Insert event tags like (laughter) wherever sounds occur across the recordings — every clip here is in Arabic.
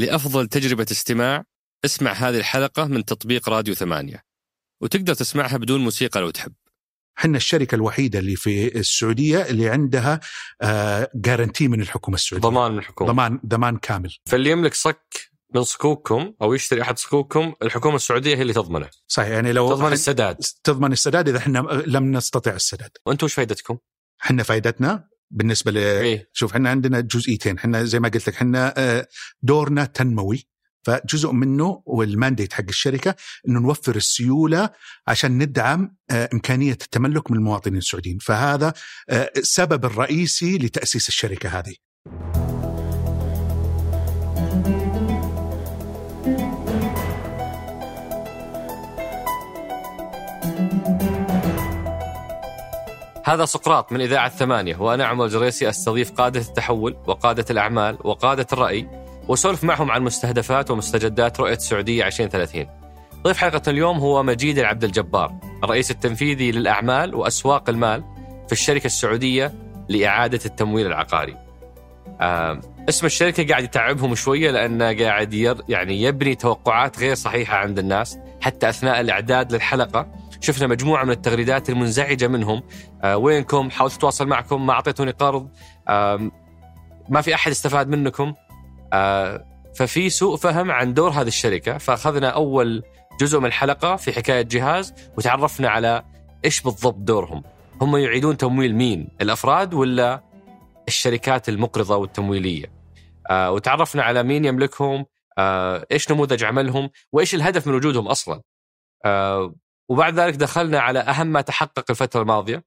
لأفضل تجربة استماع اسمع هذه الحلقة من تطبيق راديو ثمانية. وتقدر تسمعها بدون موسيقى لو تحب. إحنا الشركة الوحيدة اللي في السعودية اللي عندها جارنتي من الحكومة السعودية. ضمان من الحكومة. ضمان ضمان كامل. فاللي يملك صك من صكوككم أو يشتري أحد صكوككم الحكومة السعودية هي اللي تضمنه. صحيح يعني لو تضمن السداد. تضمن السداد إذا إحنا لم نستطع السداد. وأنتم وش فائدتكم؟ إحنا فائدتنا بالنسبة ل إيه؟ شوف إحنا عندنا جزئيتين. إحنا زي ما قلت لك إحنا آه، دورنا تنموي. فجزء منه والمانديت حق الشركة إنه نوفر السيولة عشان ندعم آه، إمكانية التملك من المواطنين السعوديين. فهذا آه، السبب الرئيسي لتأسيس الشركة هذه. هذا سقراط من إذاعة ثمانية وأنا عمر الجريسي أستضيف قادة التحول وقادة الأعمال وقادة الرأي وأسولف معهم عن مستهدفات ومستجدات رؤية السعودية 2030 ضيف حلقة اليوم هو مجيد العبد الجبار الرئيس التنفيذي للأعمال وأسواق المال في الشركة السعودية لإعادة التمويل العقاري. اسم الشركة قاعد يتعبهم شوية لأنه قاعد يعني يبني توقعات غير صحيحة عند الناس حتى أثناء الإعداد للحلقة شفنا مجموعة من التغريدات المنزعجة منهم. آه وينكم؟ حاولت أتواصل معكم؟ ما أعطيتوني قرض؟ ما في أحد استفاد منكم؟ آه ففي سوء فهم عن دور هذه الشركة. فأخذنا أول جزء من الحلقة في حكاية جهاز وتعرفنا على إيش بالضبط دورهم. هم يعيدون تمويل مين؟ الأفراد ولا الشركات المقرضة والتمويلية؟ آه وتعرفنا على مين يملكهم؟ آه إيش نموذج عملهم؟ وإيش الهدف من وجودهم أصلا؟ آه وبعد ذلك دخلنا على أهم ما تحقق الفترة الماضية.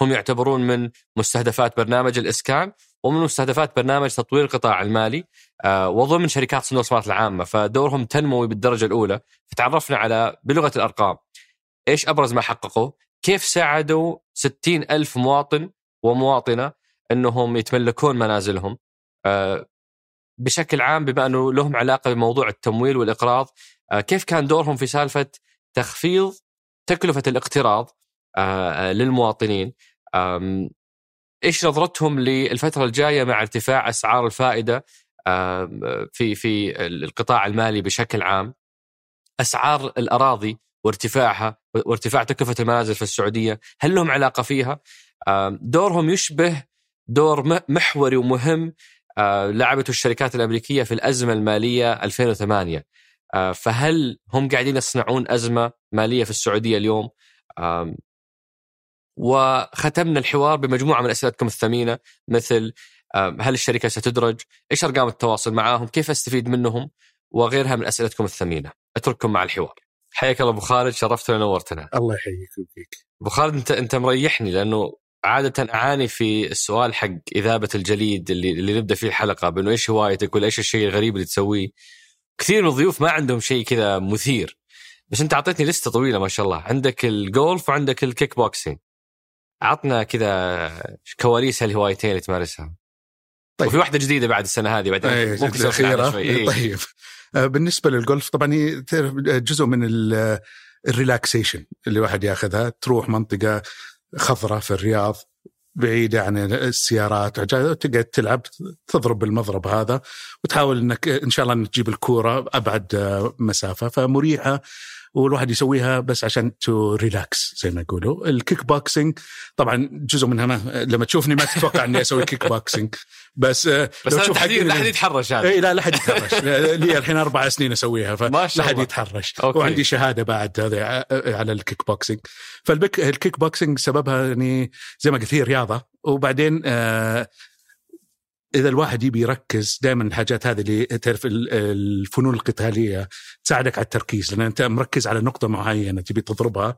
هم يعتبرون من مستهدفات برنامج الإسكان ومن مستهدفات برنامج تطوير القطاع المالي آه، وضمن شركات صندوق الاستثمارات العامة. فدورهم تنموي بالدرجة الأولى. فتعرفنا على بلغة الأرقام. إيش أبرز ما حققوا؟ كيف ساعدوا 60 ألف مواطن ومواطنة أنهم يتملكون منازلهم؟ آه، بشكل عام بما أنه لهم علاقة بموضوع التمويل والإقراض آه، كيف كان دورهم في سالفة تخفيض تكلفة الاقتراض آه، للمواطنين. آم، إيش نظرتهم للفترة الجاية مع ارتفاع أسعار الفائدة؟ في في القطاع المالي بشكل عام. أسعار الأراضي وارتفاعها وارتفاع تكلفة المنازل في السعودية هل لهم علاقة فيها؟ دورهم يشبه دور محوري ومهم آه، لعبته الشركات الأمريكية في الأزمة المالية 2008 آه، فهل هم قاعدين يصنعون أزمة مالية في السعودية اليوم وختمنا الحوار بمجموعة من أسئلتكم الثمينة مثل هل الشركة ستدرج؟ إيش أرقام التواصل معاهم؟ كيف أستفيد منهم؟ وغيرها من أسئلتكم الثمينة. أترككم مع الحوار. حياك الله أبو خالد شرفتنا ونورتنا. الله يحييك ويبقيك أبو خالد أنت أنت مريحني لأنه عادة أعاني في السؤال حق إذابة الجليد اللي, اللي نبدأ فيه الحلقة بأنه إيش هوايتك ولا إيش الشيء الغريب اللي تسويه كثير من الضيوف ما عندهم شيء كذا مثير. بس أنت أعطيتني لستة طويلة ما شاء الله. عندك الجولف وعندك ال kick boxing. عطنا كذا كواليس هالهوايتين اللي تمارسها. طيب. وفي واحدة جديدة بعد السنة هذه بعدين إيه، ممكن. شوي. إيه. طيب. آه، بالنسبة للجولف طبعا هي جزء من ال- ال relaxation اللي الواحد ياخذها. تروح منطقة خضراء في الرياض بعيده عن السيارات. وتقعد تلعب تضرب بالمضرب هذا وتحاول إنك إن شاء الله إنك تجيب الكورة أبعد مسافة فمريحة. والواحد يسويها بس عشان to relax زي ما يقولوا. ال kick boxing طبعا جزء منها ما لما تشوفني ما تتوقع إني أسوي kick boxing بس آه، بس لو تشوف حقي لا أحد يتحرش هذا. إي لا لا حد يتحرش. (laughs) لي الحين أربع سنين أسويها ما فلا شاء حد الله. يتحرش. okay. وعندي شهادة بعد هذا ع- على ال kick boxing فال kick ال kick boxing سببها يعني زي ما قلت هي رياضة. وبعدين آه إذا الواحد يبي يركز دائما الحاجات هذه اللي تعرف ال- الفنون القتالية تساعدك على التركيز لأن أنت مركز على نقطة معينة تبي تضربها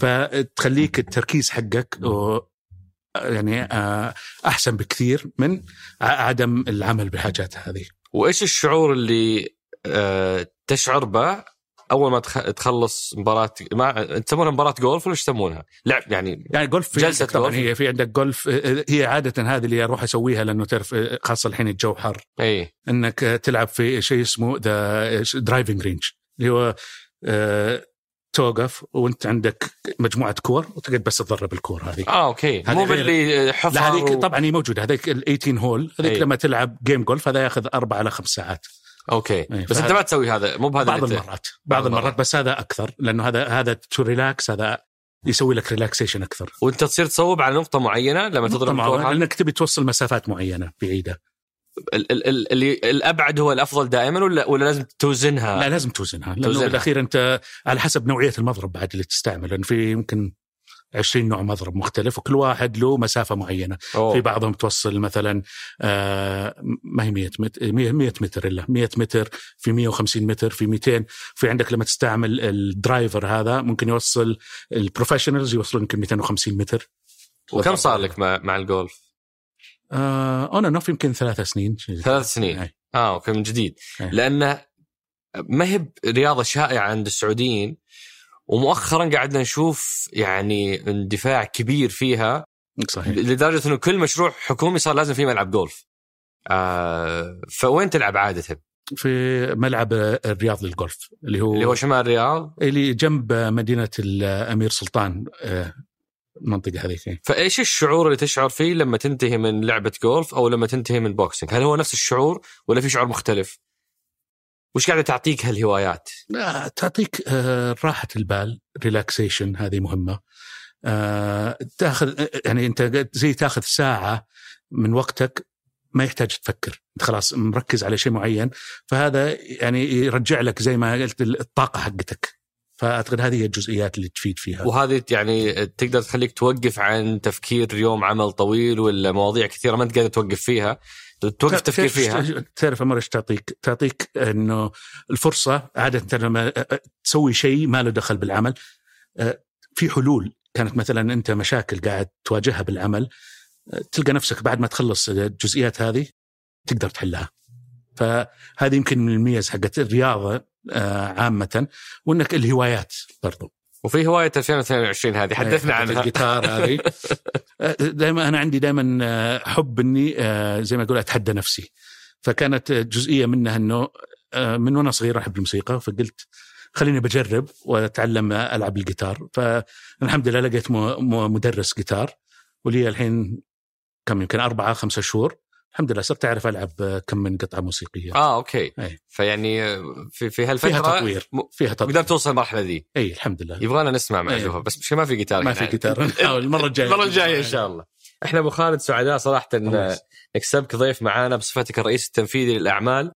فتخليك التركيز حقك يعني آه، أحسن بكثير من عدم العمل بالحاجات هذه. وإيش الشعور اللي آه تشعر به أول ما تخ- تخلص مباراة ما تسمونها مباراة جولف ولا إيش يسمونها؟ لعب يعني يعني جولف في عندك طبعا جولف. هي في عندك جولف آه، هي عادة هذه اللي أروح أسويها لأنه تعرف آه، خاصة الحين الجو حر اي إنك آه، تلعب في شيء اسمه the driving range اللي هو آه، توقف وأنت عندك مجموعة كور وتقعد بس تضرب الكور هذه آه okay مو باللي حفر لا هذيك و- طبعا هي موجودة هذيك ال 18 hole هذيك أي. لما تلعب game جولف هذا ياخذ أربع إلى خمس ساعات okay إيه، بس أنت ما تسوي هذا مو بهذا بعض المرات بعض المرات. بس هذا أكثر لأنه هذا هذا to relax هذا يسوي لك ريلاكسيشن أكثر وأنت تصير تصوب على نقطة معينة لما تضرب هذه؟ لأنك تبي توصل مسافات معينة بعيدة ال- ال- ال- اللي الأبعد هو الأفضل دائما ولا ولا لازم توزنها؟ لا لازم توزنها لأنه توزنها. بالأخير أنت على حسب نوعية المضرب بعد اللي تستعمل لأن في يمكن 20 نوع مضرب مختلف وكل واحد له مسافة معينة أوه. في بعضهم توصل مثلا آه ما هي 100 متر 100 100 متر إلا 100 متر في 150 متر في 200 في عندك لما تستعمل ال driver هذا ممكن يوصل ال professionals يوصلون يمكن 250 متر وكم صار لك مع, مع الجولف؟ آه on and off يمكن ثلاث سنين ثلاث. سنين. أي. آه okay من جديد إيه. لأنه ما هي رياضة شائعة عند السعوديين ومؤخرا قاعدنا نشوف يعني اندفاع كبير فيها صحيح لدرجة إنه كل مشروع حكومي صار لازم فيه ملعب جولف. آه فوين تلعب عادة؟ في ملعب الرياض للجولف اللي هو اللي هو شمال الرياض اللي جنب مدينة الأمير سلطان آه، المنطقة هذيك فإيش الشعور اللي تشعر فيه لما تنتهي من لعبة جولف أو لما تنتهي من boxing؟ هل هو نفس الشعور ولا في شعور مختلف؟ وش قاعدة تعطيك هالهوايات؟ لا، تعطيك آه، راحة البال relaxation هذه مهمة. آه، تاخذ يعني انت زي تاخذ ساعة من وقتك ما يحتاج تفكر. انت خلاص مركز على شيء معين فهذا يعني يرجع لك زي ما قلت الطاقة حقتك. فأعتقد هذه هي الجزئيات اللي تفيد فيها. وهذه يعني تقدر تخليك توقف عن تفكير يوم عمل طويل ولا مواضيع كثيرة ما أنت قادر توقف فيها. توقف تفكير تعرف- فيها تعرف أمر إيش تعطيك؟ تعطيك إنه الفرصة عادة لما تسوي شيء ما له دخل بالعمل آه، في حلول كانت مثلا أنت مشاكل قاعد تواجهها بالعمل آه، تلقى نفسك بعد ما تخلص الجزئيات هذه تقدر تحلها. فهذه يمكن من الميز حقت الرياضة آه، عامة وإنك الهوايات برضو وفي هواية 2022 هذه حدثنا عنها. الجيتار هذه. (laughs) دائما أنا عندي دائما حب إني آه، زي ما أقول أتحدى نفسي. فكانت جزئية منها إنه آه، من وأنا صغير أحب الموسيقى فقلت خليني بجرب وأتعلم ألعب الجيتار. فالحمد لله لقيت مدرس جيتار. ولي الحين كم يمكن أربعة خمسة شهور. الحمد لله صرت أعرف ألعب كم من قطعة موسيقية آه okay أي. فيعني في في هالفترة فيها تطوير م- فيها تطوير قدرت توصل المرحله ذي إي الحمد لله يبغانا نسمع مع. جوهر بس مش ما في جيتار ما في. جيتار نحاول (laughs) المرة الجاية المرة الجاية إن شاء الله إحنا أبو خالد سعداء صراحة نكسبك ضيف معانا بصفتك الرئيس التنفيذي للأعمال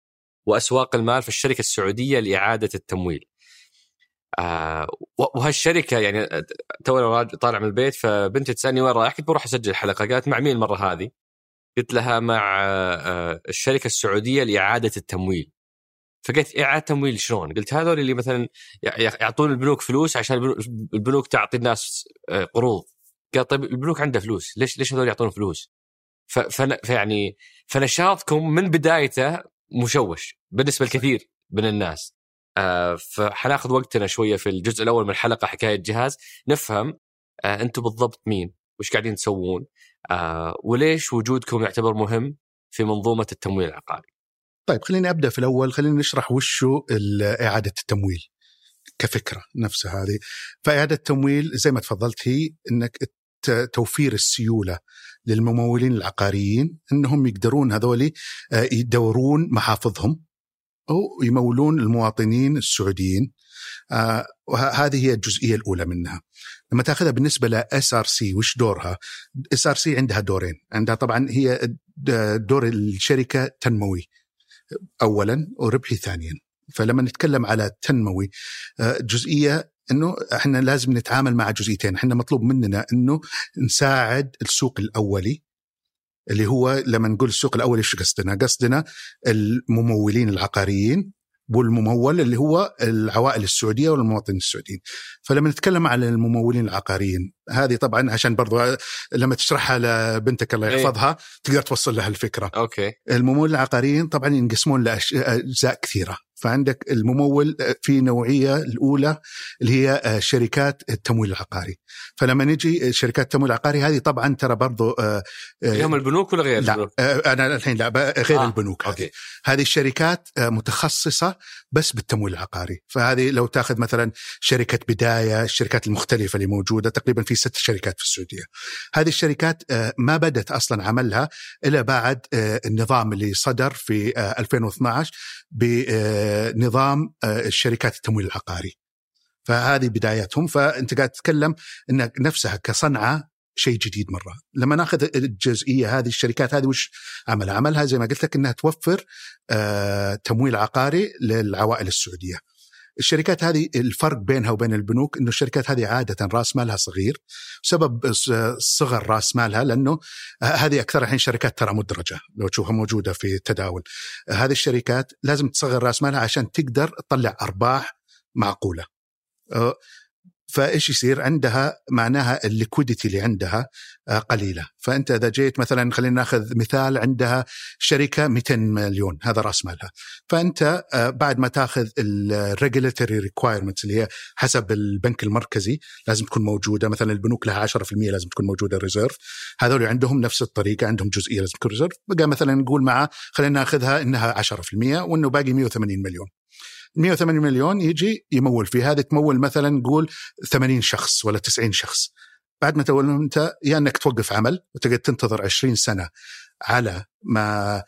وأسواق المال في الشركة السعودية لإعادة التمويل. آه وهالشركة يعني تونا راج- طالع من البيت فبنتي تسألني وين رايح؟ قلت بروح أسجل حلقة قالت مع مين المرة هذه؟ قلت لها مع آه الشركة السعودية لإعادة التمويل. فقلت إعادة تمويل شلون؟ قلت هذول اللي مثلا يع- يعطون البنوك فلوس عشان البنوك- تعطي الناس آه، قروض. قال طيب البنوك عندها فلوس ليش ليش هذول يعطون فلوس؟ فيعني فنشاطكم من بدايته مشوش بالنسبة لكثير من الناس. آه، فحناخذ وقتنا شوية في الجزء الأول من الحلقة حكاية جهاز نفهم آه، أنتم بالضبط مين؟ وش قاعدين تسوون؟ آه، وليش وجودكم يعتبر مهم في منظومة التمويل العقاري؟ طيب خليني أبدأ في الأول. خلينا نشرح وشو إعادة التمويل كفكرة نفسها هذه. فإعادة التمويل زي ما تفضلت هي إنك توفير السيولة للممولين العقاريين إنهم يقدرون هذول آه، يدورون محافظهم أو يمولون المواطنين السعوديين. آه، وهذه هي الجزئية الأولى منها. لما تاخذها بالنسبة ل SRC وش دورها؟ SRC عندها دورين عندها طبعا هي دور الشركة تنموي اولا وربحي ثانيا فلما نتكلم على تنموي آه، جزئية إنه إحنا لازم نتعامل مع جزئيتين إحنا مطلوب مننا إنه نساعد السوق الأولي اللي هو لما نقول السوق الأولي إيش قصدنا؟ قصدنا الممولين العقاريين والممول اللي هو العوائل السعودية والمواطنين السعوديين. فلما نتكلم على الممولين العقاريين هذه طبعا عشان برضو لما تشرحها لبنتك الله إيه. يحفظها تقدر توصل لها الفكرة. أوكي الممولين العقاريين طبعا ينقسمون لاجزاء كثيرة فعندك الممول آه، في نوعية الأولى اللي هي آه، شركات التمويل العقاري. فلما نجي شركات التمويل العقاري هذه طبعا ترى برضو آه، آه، هم البنوك ولا غير لا البنوك؟ آه، أنا الحين لا ب- غير آه، البنوك هذه. أوكي. هذه الشركات آه، متخصصة بس بالتمويل العقاري. فهذه لو تأخذ مثلا شركة بداية الشركات المختلفة اللي موجودة تقريبا في ست شركات في السعودية. هذه الشركات آه، ما بدت أصلا عملها إلا بعد آه، النظام اللي صدر في آه، 2012 بنظام آه، الشركات التمويل العقاري. فهذه بدايتهم فأنت قاعد تتكلم إن نفسها كصنعة شيء جديد مرة. لما ناخذ الجزئية هذه الشركات هذه وش عملها؟ عملها زي ما قلت لك إنها توفر آه، تمويل عقاري للعوائل السعودية. الشركات هذه الفرق بينها وبين البنوك إنه الشركات هذه عادة راس مالها صغير سبب صغر راس مالها لأنه هذه أكثر الحين شركات ترى مدرجة لو تشوفها موجودة في التداول. هذه الشركات لازم تصغر راس مالها عشان تقدر تطلع أرباح معقولة. آه، فايش يصير عندها؟ معناها ال liquidity اللي عندها آه، قليلة. فأنت إذا جيت مثلا خلينا نأخذ مثال عندها شركة 200 مليون هذا رأس مالها. فأنت آه، بعد ما تأخذ ال regulatory requirements اللي هي حسب البنك المركزي لازم تكون موجودة. مثلا البنوك لها 10% لازم تكون موجودة reserve هذول عندهم نفس الطريقة عندهم جزئية لازم تكون reserve بقى مثلا نقول مع خلينا نأخذها إنها 10% وإنه باقي 180 مليون. 180 مليون يجي يمول فيه. هذا تمول مثلا نقول 80 شخص ولا 90 شخص. بعد ما تمولهم أنت يا إنك توقف عمل وتقعد تنتظر 20 سنة على ما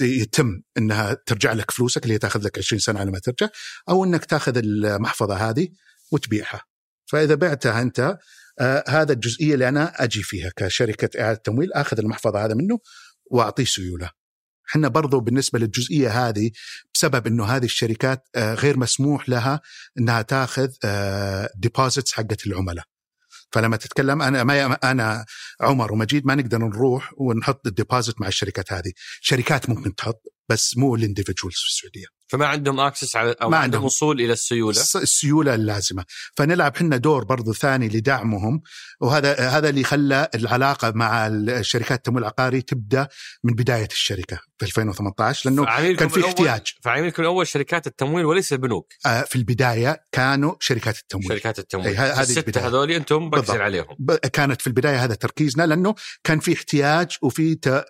يتم إنها ترجع لك فلوسك اللي تأخذ لك 20 سنة على ما ترجع أو إنك تأخذ المحفظة هذه وتبيعها. فإذا بعتها أنت آه هذا الجزئية اللي أنا أجي فيها كشركة إعادة تمويل أخذ المحفظة هذا منه وأعطيه سيولة. إحنا برضو بالنسبة للجزئية هذه بسبب إنه هذه الشركات آه، غير مسموح لها إنها تاخذ deposits حقت العملاء. فلما تتكلم أنا ما أنا عمر ومجيد ما نقدر نروح ونحط ال deposit مع الشركات هذه. شركات ممكن تحط. بس مو ال individuals في السعودية فما عندهم access على أو ما عندهم. وصول إلى السيولة الس- السيولة اللازمة فنلعب حنا دور برضو ثاني لدعمهم وهذا هذا اللي خلى العلاقة مع الشركات التمويل العقاري تبدأ من بداية الشركة في 2018 لأنه كان في احتياج. فعميلكم الأول شركات التمويل وليس البنوك آه، في البداية كانوا شركات التمويل شركات التمويل هذه السته. هذول أنتم. مركزين عليهم كانت في البداية هذا تركيزنا لأنه كان في احتياج وفي ت-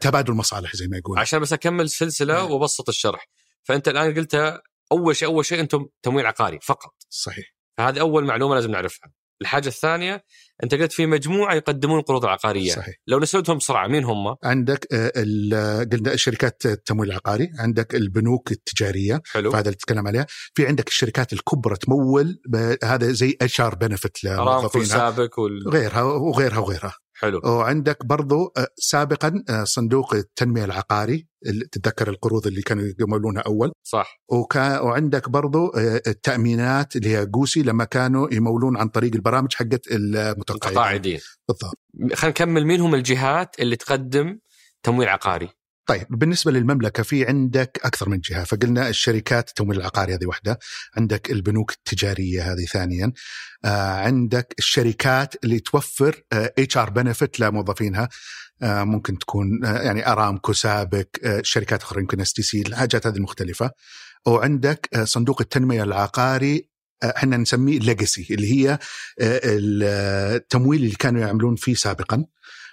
تبادل مصالح زي ما يقول عشان بس أكمل سلسلة نعم. وأبسط الشرح. فأنت الآن قلت أول شيء أول شيء أنتم تمويل عقاري فقط. صحيح. فهذه أول معلومة لازم نعرفها. الحاجة الثانية أنت قلت في مجموعة يقدمون القروض العقارية. صحيح. لو نسردهم بسرعة مين هم؟ عندك آه، قلنا شركات التمويل العقاري عندك البنوك التجارية حلو. فهذا اللي تتكلم عليها. في عندك الشركات الكبرى تمول هذا زي HR سابق وال... غيرها وغيرها وغيرها. حلو. وعندك برضو آه، سابقا آه، صندوق التنمية العقاري اللي تتذكر القروض اللي كانوا يمولونها أول. صح. وكا وعندك برضو آه، التأمينات اللي هي GOSI لما كانوا يمولون عن طريق البرامج حقت المتقاعدين. متقاعدين بالضبط. خلينا نكمل مين هم الجهات اللي تقدم تمويل عقاري. طيب بالنسبة للمملكة في عندك أكثر من جهة. فقلنا الشركات التمويل العقاري هذه واحدة. عندك البنوك التجارية هذه ثانيا. آه عندك الشركات اللي توفر HR benefit لموظفينها آه ممكن تكون آه يعني ارامكو سابق آه شركات أخرى يمكن STC الحاجات هذه المختلفة. وعندك آه صندوق التنمية العقاري آه، إحنا نسميه legacy اللي هي آه، التمويل اللي كانوا يعملون فيه سابقا.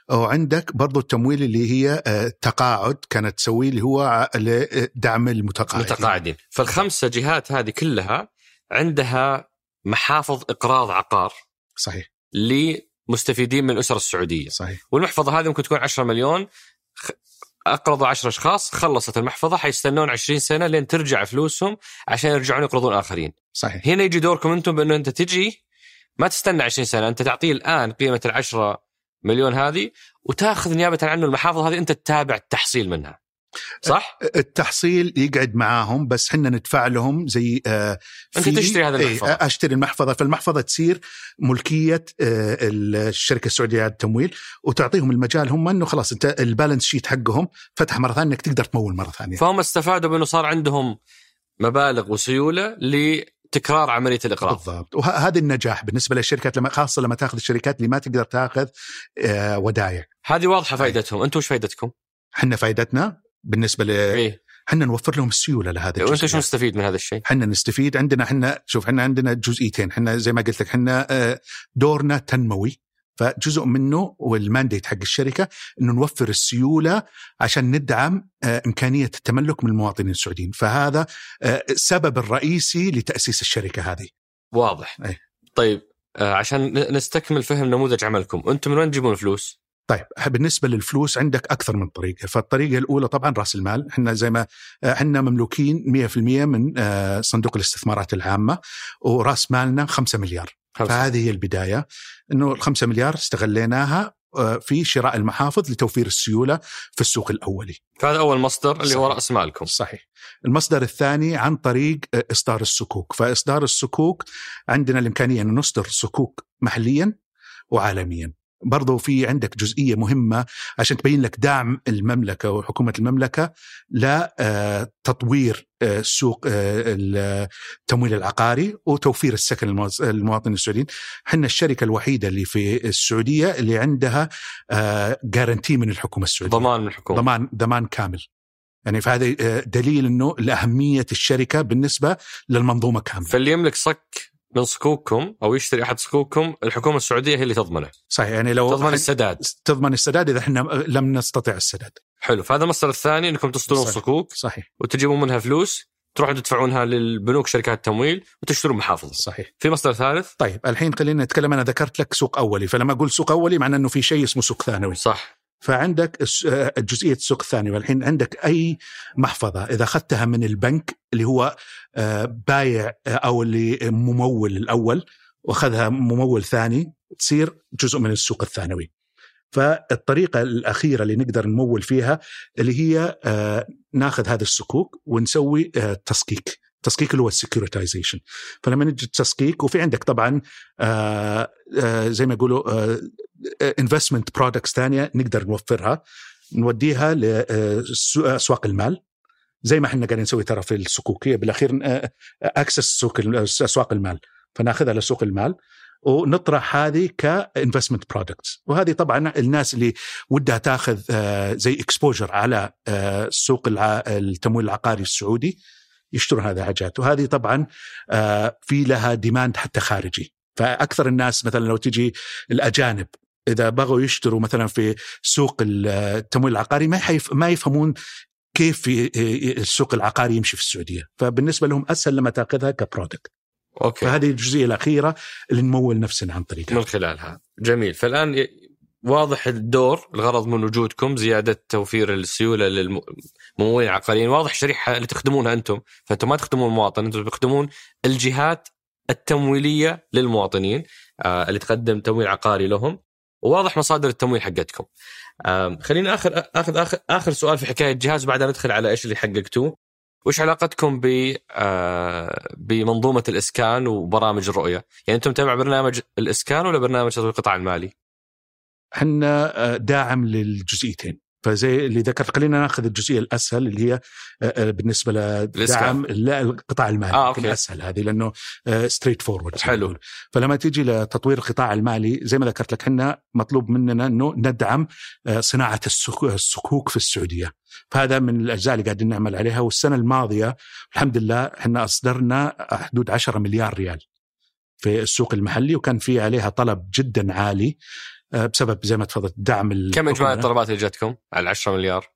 وعندك برضو التمويل اللي هي آه، تقاعد كانت تسويه اللي هو ع- لدعم المتقاعدين. متقاعدين فالخمسة جهات هذه كلها عندها محافظ إقراض عقار صحيح. لمستفيدين من الاسر السعودية. صحيح. والمحفظة هذه ممكن تكون 10 مليون أقرضوا 10 أشخاص خلصت المحفظة حيستنون 20 سنة لين ترجع فلوسهم عشان يرجعون يقرضون آخرين. صحيح. هنا يجي دوركم أنتم بأنه أنت تجي ما تستنى 20 سنة أنت تعطيه الآن قيمة ال 10 مليون هذه وتاخذ نيابة عنه المحافظ هذه أنت تتابع التحصيل منها صح؟ التحصيل يقعد معاهم بس حنا ندفع لهم زي آه أنت في- تشتري هذه إيه، المحفظة. أشتري المحفظة فالمحفظة تصير ملكية آه الشركة السعودية للتمويل وتعطيهم المجال هم إنه خلاص أنت البالانس شيت حقهم فتح مرة ثانية إنك تقدر تمول مرة ثانية فهم استفادوا بانه صار عندهم مبالغ وسيولة لتكرار عملية الإقراض. بالضبط. وهذا النجاح بالنسبة للشركات لما خاصة لما تأخذ الشركات اللي ما تقدر تأخذ آه ودايع. هذه واضحة فائدتهم أنتم وش فائدتكم؟ إحنا فائدتنا بالنسبة ل إيه. إحنا نوفر لهم السيولة لهذا وأنت شو. مستفيد من هذا الشيء؟ إحنا نستفيد. عندنا إحنا شوف إحنا عندنا جزئيتين. إحنا زي ما قلت لك إحنا آه، دورنا تنموي. فجزء منه والمانديت حق الشركة إنه نوفر السيولة عشان ندعم آه، إمكانية التملك من المواطنين السعوديين. فهذا آه، السبب الرئيسي لتأسيس الشركة هذه. واضح. أي. طيب آه، عشان نستكمل فهم نموذج عملكم. أنتم من وين تجيبون الفلوس؟ طيب بالنسبة للفلوس عندك أكثر من طريقة، فالطريقة الأولى طبعا رأس المال، إحنا زي ما إحنا مملوكين 100% من صندوق الاستثمارات العامة ورأس مالنا 5 مليار، خمسة. فهذه هي البداية. إنه ال 5 مليار استغليناها آه، في شراء المحافظ لتوفير السيولة في السوق الأولي. فهذا أول مصدر اللي هو صحيح. رأس مالكم صحيح. المصدر الثاني عن طريق آه، إصدار الصكوك، فإصدار الصكوك عندنا الإمكانية أن نصدر صكوك محليا وعالميا. برضو في عندك جزئية مهمة عشان تبين لك دعم المملكة وحكومة المملكة لتطوير آه، سوق آه، التمويل العقاري وتوفير السكن للمواطنين السعوديين. إحنا الشركة الوحيدة اللي في السعودية اللي عندها جارنتي من الحكومة السعودية. ضمان من الحكومة ضمان ضمان كامل يعني فهذا آه، دليل إنه لأهمية الشركة بالنسبة للمنظومة كاملة فاللي يملك صك من صكوككم أو يشتري أحد صكوككم الحكومة السعودية هي اللي تضمنه. صحيح يعني لو تضمن السداد. تضمن السداد إذا إحنا لم نستطع السداد. حلو فهذا المصدر الثاني إنكم تصدرون صحيح. صكوك. صحيح. وتجيبون منها فلوس تروحون تدفعونها للبنوك شركات التمويل وتشترون محافظ صحيح. في مصدر ثالث؟ طيب الحين خلينا نتكلم أنا ذكرت لك سوق أولي فلما أقول سوق أولي معناه إنه في شيء اسمه سوق ثانوي. صح. فعندك آه، جزئية السوق الثاني والحين عندك أي محفظة إذا أخذتها من البنك اللي هو آه، بايع آه، أو اللي ممول الأول وأخذها ممول ثاني تصير جزء من السوق الثانوي. فالطريقة الأخيرة اللي نقدر نمول فيها اللي هي ناخذ هذا الصكوك ونسوي تسكيك. التسكيك اللي هو ال securitization فلما نجي تسكيك وفي عندك طبعا آه، آه، زي ما يقولوا investment products ثانية نقدر نوفرها. نوديها لاسواق المال. زي ما إحنا قاعدين نسوي ترى في الصكوك بالأخير access سوق أسواق المال. فناخذها لسوق المال ونطرح هذه ك investment products وهذه طبعا الناس اللي ودها تاخذ آه، زي exposure على آه، سوق التمويل العقاري السعودي. يشترون هذه الحاجات. وهذه طبعا آه، في لها demand حتى خارجي. فأكثر الناس مثلا لو تجي الأجانب إذا بغوا يشتروا مثلا في سوق التمويل العقاري ما حيف ما يفهمون كيف السوق العقاري يمشي في السعودية. فبالنسبة لهم أسهل لما تأخذها ك product okay. فهذه الجزئية الأخيرة اللي نمول نفسنا عن طريقها. من خلالها. جميل. فالآن واضح الدور الغرض من وجودكم زيادة توفير السيولة للممولين العقاريين واضح الشريحه اللي تخدمونها أنتم فأنتم ما تخدمون المواطن أنتم تخدمون الجهات التمويلية للمواطنين آه اللي تقدم تمويل عقاري لهم وواضح مصادر التمويل حقتكم آم، خلينا آخر آخذ اخر آخر سؤال في حكاية الجهاز بعدها ندخل على إيش اللي حققتوه وش علاقتكم ب آه، بمنظومة الإسكان وبرامج الرؤية؟ يعني أنتم تبع برنامج الإسكان ولا برنامج تطوير القطاع المالي؟ إحنا آه، داعم للجزئيتين. فزي اللي ذكرت خلينا ناخذ الجزئية الأسهل اللي هي آه، آه، بالنسبة لدعم لا، القطاع المالي. آه، okay. اسهل هذه لأنه straightforward حلو. فلما تيجي لتطوير القطاع المالي زي ما ذكرت لك إحنا مطلوب مننا إنه ندعم صناعة السك- الصكوك في السعودية. فهذا من الأجزاء اللي قاعدين نعمل عليها. والسنة الماضية الحمد لله إحنا أصدرنا حدود 10 مليار ريال في السوق المحلي وكان في عليها طلب جدا عالي. بسبب زي ما تفضلت دعم كم. اجمالي الطلبات اللي جاتكم على 10 مليار؟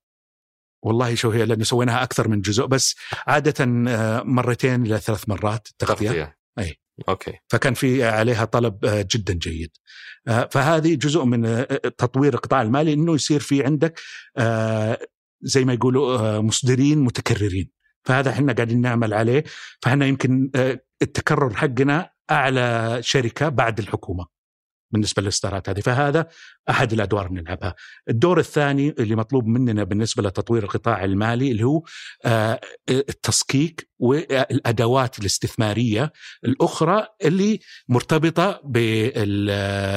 والله شو هي لأنه سويناها أكثر من جزء بس عادة آه، مرتين إلى ثلاث مرات تغطية. تغطية. أي. أوكي. فكان في عليها طلب آه، جدا جيد. آه، فهذه جزء من آه، تطوير القطاع المالي إنه يصير في عندك آه، زي ما يقولوا آه، مصدرين متكررين. فهذا إحنا قاعدين نعمل عليه. فإحنا يمكن آه، التكرر حقنا أعلى شركة بعد الحكومة. بالنسبة للإصدارات هذه فهذا أحد الأدوار اللي نلعبها. الدور الثاني اللي مطلوب مننا بالنسبة لتطوير القطاع المالي اللي هو آه، التصكيك والأدوات الاستثمارية الأخرى اللي مرتبطة بالتمويل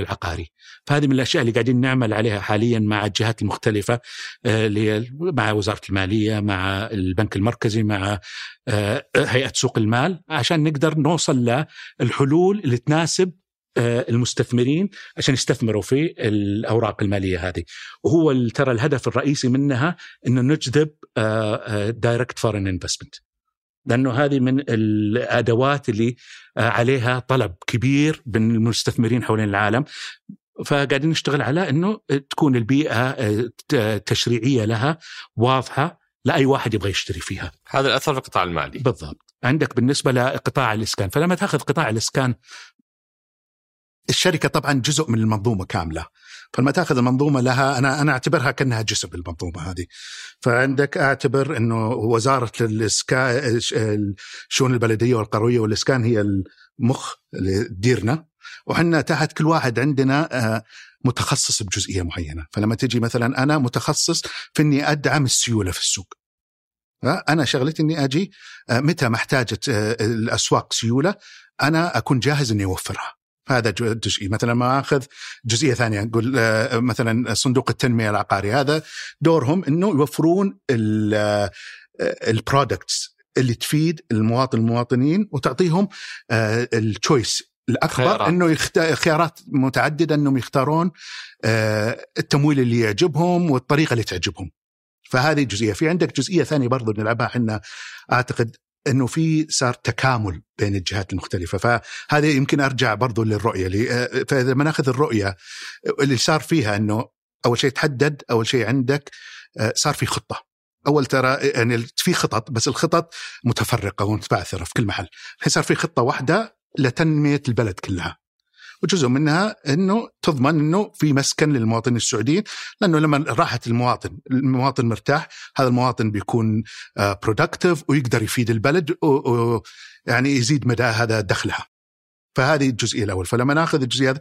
العقاري. فهذه من الأشياء اللي قاعدين نعمل عليها حاليا مع الجهات المختلفة آه، اللي مع وزارة المالية، مع البنك المركزي، مع آه، هيئة سوق المال عشان نقدر نوصل للحلول اللي تناسب المستثمرين عشان يستثمروا في الأوراق المالية هذه وهو ترى الهدف الرئيسي منها إنه نجذب direct foreign investment لأنه هذه من الأدوات اللي عليها طلب كبير من المستثمرين حوالين العالم فقاعدين نشتغل على إنه تكون البيئة تشريعية لها واضحة لأي واحد يبغى يشتري فيها. هذا الأثر في القطاع المالي. بالضبط. عندك بالنسبة لقطاع الإسكان، فلما تأخذ قطاع الإسكان الشركة طبعا جزء من المنظومة كاملة. فلما تأخذ المنظومة لها أنا أنا أعتبرها كأنها جزء من المنظومه هذه. فعندك أعتبر إنه وزارة الاسكان الشؤون البلدية والقروية والإسكان هي المخ اللي تديرنا وحنا تحت كل واحد عندنا آه، متخصص بجزئية معينة فلما تجي مثلا أنا متخصص في إني أدعم السيولة في السوق أنا شغلتي إني أجي آه، متى ما احتاجت آه، الأسواق سيولة أنا أكون جاهز إني أوفرها هذا جزئي مثلا ما أخذ جزئية ثانية نقول مثلا صندوق التنمية العقاري هذا دورهم إنه يوفرون ال products اللي تفيد المواطن المواطنين وتعطيهم ال choice الأكبر خيارات. إنه يخت... خيارات متعددة إنهم يختارون آه التمويل اللي يعجبهم والطريقة اللي تعجبهم. فهذه جزئية، في عندك جزئية ثانية برضو نلعبها إحنا أعتقد إنه في صار تكامل بين الجهات المختلفة. فهذه يمكن أرجع برضو للرؤية. اللي آه، فإذا ما نأخذ الرؤية اللي صار فيها إنه أول شيء تحدد أول شيء عندك آه، صار في خطة. أول ترى يعني في خطط بس الخطط متفرقة ومتبعثرة في كل محل. الحين صار في خطة واحدة لتنمية البلد كلها. وجزء منها إنه تضمن إنه في مسكن للمواطنين السعوديين لأنه لما راحت المواطن المواطن مرتاح هذا المواطن بيكون برودكتيف آه، ويقدر يفيد البلد ويعني يزيد مدى هذا دخلها. فهذه الجزئية الأول. فلما ناخذ الجزئية هذه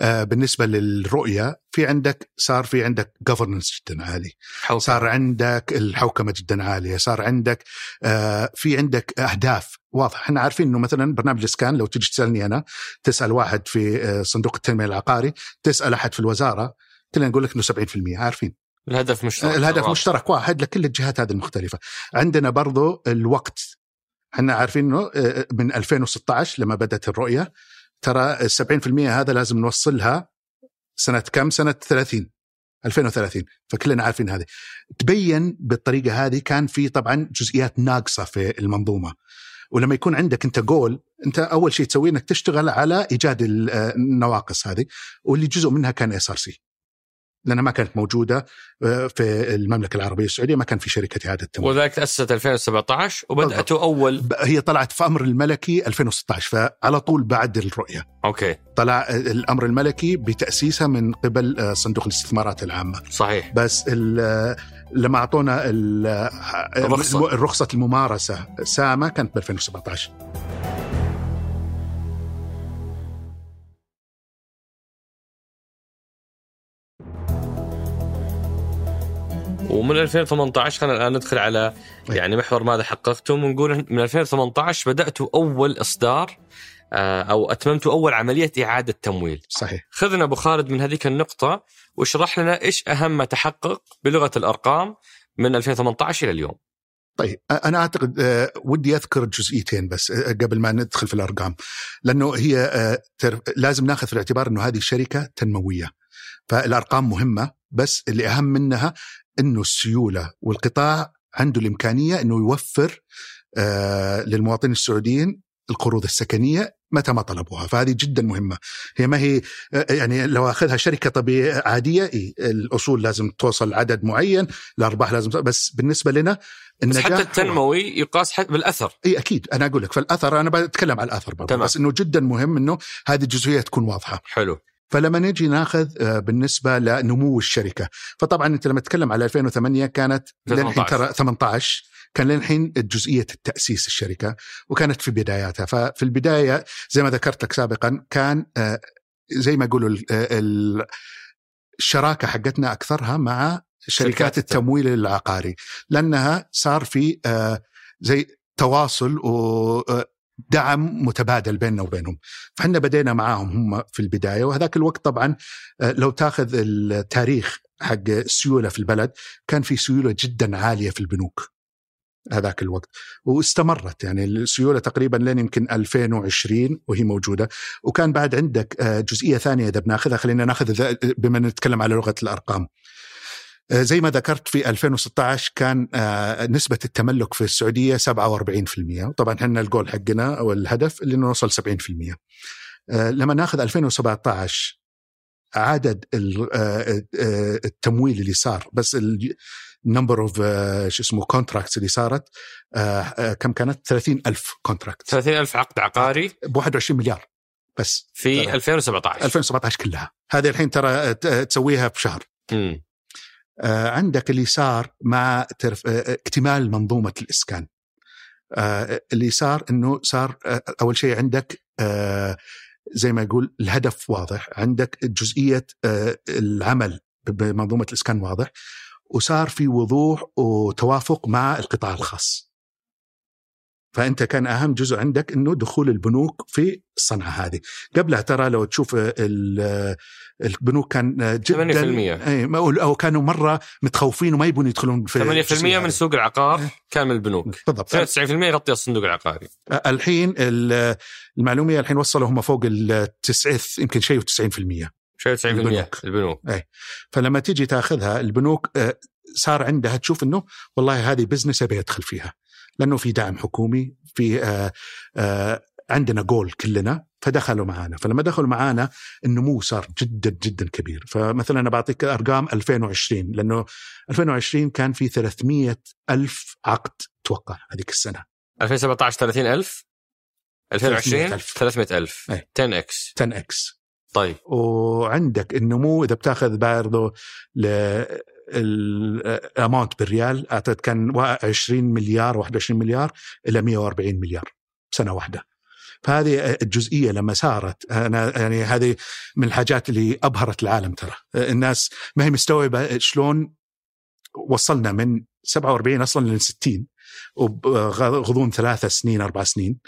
بالنسبة للرؤية في عندك صار في عندك جفرنس جدا عالي. حوكمة. صار عندك الحوكمة جدا عالية. صار عندك آه، في عندك أهداف. واضح. إحنا عارفين إنه مثلا برنامج الاسكان لو تجي تسألني أنا تسأل واحد في آه، صندوق التنمية العقاري تسأل أحد في الوزارة كلنا نقول لك إنه 70% عارفين. الهدف مشترك. الهدف. مشترك واحد لكل الجهات هذه المختلفه عندنا برضو الوقت. إحنا عارفين إنه من 2016 لما بدأت الرؤية ترى ال 70% هذا لازم نوصلها سنة كم؟ سنة 30 2030 فكلنا عارفين هذه. تبين بالطريقة هذه كان في طبعا جزئيات ناقصة في المنظومة. ولما يكون عندك أنت جول أنت أول شيء تسويه إنك تشتغل على إيجاد النواقص هذه واللي جزء منها كان SRC لأنها ما كانت موجودة آه، في المملكة العربية السعودية ما كان في شركة إعادة تمويل. وذلك تأسست 2017 وبداتوا أول. هي طلعت في أمر الملكي 2016 فعلى طول بعد الرؤية. okay. طلع الأمر الملكي بتأسيسها من قبل آه، صندوق الاستثمارات العامة. صحيح. بس لما أعطونا الرخصة. الرخصة الممارسة ساما كانت ب 2017 ومن 2018 خلينا الآن ندخل على طيب. يعني محور ماذا حققتم ونقول من 2018 بداتوا أول إصدار آه، أو اتممتوا أول عملية إعادة تمويل. صحيح. خذنا أبو خالد من هذيك النقطة واشرح لنا إيش أهم ما تحقق بلغة الأرقام من 2018 إلى اليوم. طيب أنا أعتقد آه، ودي أذكر جزئيتين بس آه، قبل ما ندخل في الأرقام لأنه هي لازم ناخذ في الاعتبار إنه هذه الشركة تنموية فالأرقام مهمة بس اللي أهم منها إنه السيولة والقطاع عنده الإمكانية إنه يوفر آه للمواطنين السعوديين القروض السكنية متى ما طلبوها. فهذه جدا مهمة. هي ما هي آه، يعني لو أخذها شركة طبيعية عادية إيه الأصول لازم توصل عدد معين الأرباح لازم بس بالنسبة لنا بس حتى التنموي يقاس حتى بالأثر. اي أكيد. أنا أقول لك فالأثر أنا بتكلم عن الأثر برضه بس إنه جدا مهم إنه هذه الجزئية تكون واضحة. حلو. فلما نجي ناخذ آه، بالنسبة لنمو الشركة. فطبعا أنت لما تتكلم على 2008 كانت للحين ترى 18 كان للحين جزئية التأسيس الشركة وكانت في بداياتها. ففي البداية زي ما ذكرت لك سابقا كان آه، زي ما يقولوا الشراكة حقتنا أكثرها مع شركات التمويل العقاري. لأنها صار في آه، زي تواصل دعم متبادل بيننا وبينهم. فحنا بدينا معاهم هم في البداية وهذاك الوقت طبعا آه، لو تأخذ التاريخ حق السيولة في البلد كان في سيولة جدا عالية في البنوك هذاك الوقت. واستمرت يعني السيولة تقريبا لين يمكن 2020 وهي موجودة. وكان بعد عندك آه، جزئية ثانية إذا بناخذها خلينا ناخذ بما نتكلم على لغة الأرقام. زي ما ذكرت في 2016 كان آه، نسبة التملك في السعودية 47% طبعا إحنا الجول حقنا أو الهدف اللي نوصل 70% لما ناخذ 2017 عدد التمويل اللي صار بس ال number of شو اسمه contracts اللي صارت كم كانت؟ 30 ألف contract 30 ألف عقد عقاري؟ ب 21 مليار بس. في ترى. 2017 2017 كلها. هذه الحين ترى تسويها بشهر آه عندك اللي صار مع ترف... آه اكتمال منظومة الإسكان. آه اللي صار إنه صار آه أول شيء عندك آه زي ما يقول الهدف واضح عندك جزئية آه العمل بمنظومة الإسكان واضح وصار في وضوح وتوافق مع القطاع الخاص. فأنت كان أهم جزء عندك إنه دخول البنوك في الصنعة هذه. قبلها ترى لو تشوف البنوك كان جدا 8% أو كانوا مرة متخوفين وما يبون يدخلون في 8% من سوق العقار إيه. كان من البنوك. بالضبط. 92% يغطي الصندوق العقاري. الحين المعلومية الحين وصلوا هم فوق ال يمكن شيء و90% شيء 90% البنوك, البنوك. أي. فلما تيجي تاخذها البنوك آه، صار عندها تشوف إنه والله هذه بزنس أبي أدخل فيها. لأنه في دعم حكومي في آآ آآ عندنا جول كلنا فدخلوا معانا. فلما دخلوا معانا النمو صار جدا جدا كبير. فمثلا أنا بعطيك أرقام 2020 لأنه 2020 كان في 300 ألف عقد توقع هذيك السنة. 2017 30 ألف؟ 2020 300 ألف. 10 إكس. 10 إكس. طيب. وعندك النمو إذا بتأخذ برضه ال amount بالريال أعتقد كان 20 مليار 21 مليار إلى 140 مليار سنة واحدة. فهذه الجزئية لما صارت أنا يعني هذه من الحاجات اللي أبهرت العالم ترى. الناس ما هي مستوعبة شلون وصلنا من 47 أصلا ل 60 وغضون ثلاثة سنين أربع سنين.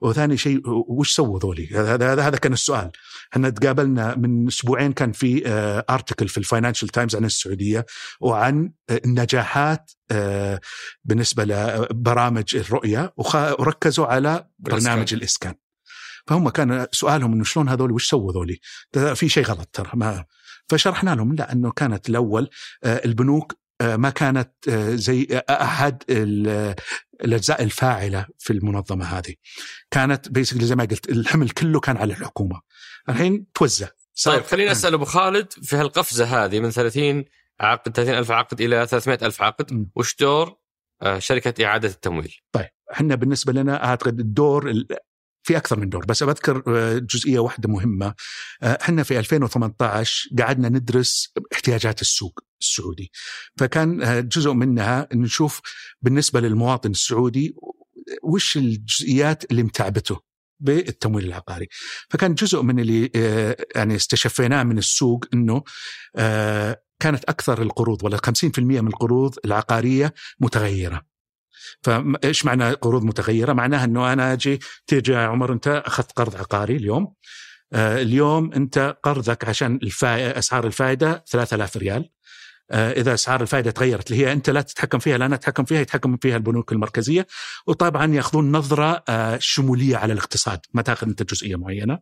وثاني شيء وش سووا ذولي؟ هذا هذا كان السؤال. إحنا تقابلنا من أسبوعين كان في article آه، في ال Financial Times عن السعودية وعن النجاحات آه، بالنسبة لبرامج الرؤية وركزوا على برنامج الإسكان فهم كان سؤالهم إنه شلون هذول وش سووا ذولي؟ في شيء غلط ترى ما فشرحنا لهم لا انه كانت الأول آه، البنوك آه، ما كانت آه، زي آه، أحد الأجزاء الفاعلة في المنظمة هذه. كانت بيسكلي زي ما قلت الحمل كله كان على الحكومة. الحين توزع. طيب خليني أسأل أبو خالد في هالقفزة هذه من 30 عقد 30 ألف عقد إلى 300 ألف عقد وش دور شركة إعادة التمويل؟ طيب إحنا بالنسبة لنا أعتقد الدور في أكثر من دور بس بذكر آه، جزئية واحدة مهمة. آه، إحنا في 2018 قعدنا ندرس احتياجات السوق السعودي. فكان آه، جزء منها نشوف بالنسبة للمواطن السعودي وش الجزئيات اللي متعبته؟ بالتمويل العقاري. فكان جزء من اللي يعني استشفيناه من السوق إنه كانت أكثر القروض ولا 50% من القروض العقارية متغيرة. فايش معنى قروض متغيرة؟ معناها إنه أنا أجي تيجي يا عمر أنت أخذت قرض عقاري اليوم آه اليوم أنت قرضك عشان الفا... أسعار الفائدة 3000 ريال. آه إذا أسعار الفائدة تغيرت اللي هي أنت لا تتحكم فيها لا أنا أتحكم فيها يتحكم فيها البنوك المركزية وطبعا يأخذون نظرة آه شمولية على الاقتصاد. ما تأخذ أنت جزئية معينة.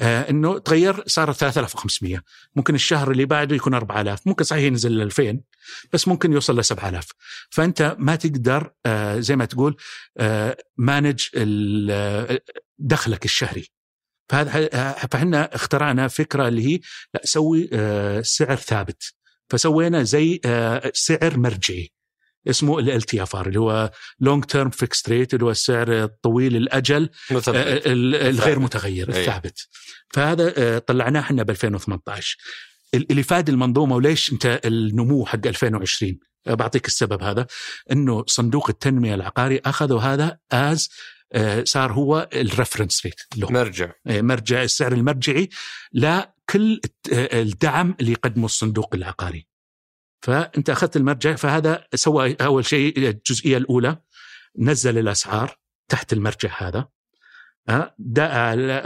آه إنه تغير صار 3500 ممكن الشهر اللي بعده يكون 4000 ممكن صحيح ينزل ل 2000 بس ممكن يوصل ل 7000 فأنت ما تقدر آه زي ما تقول آه مانج آه، دخلك الشهري. فهذا آه، فإحنا اخترعنا فكرة اللي هي لا سوي آه سعر ثابت. فسوينا زي آه سعر مرجعي اسمه LTFR اللي هو long term fixed rate اللي هو السعر الطويل الأجل آه، الغير متغير إيه. الثابت. فهذا آه، طلعناه إحنا ب 2018 اللي فاد المنظومة وليش أنت النمو حق 2020 آه، بعطيك السبب هذا. إنه صندوق التنمية العقاري أخذوا هذا as صار هو ال reference rate له. مرجع. مرجع السعر المرجعي لكل الدعم اللي يقدمه الصندوق العقاري. فأنت أخذت المرجع فهذا سوى أول شيء الجزئية الأولى نزل الأسعار تحت المرجع هذا.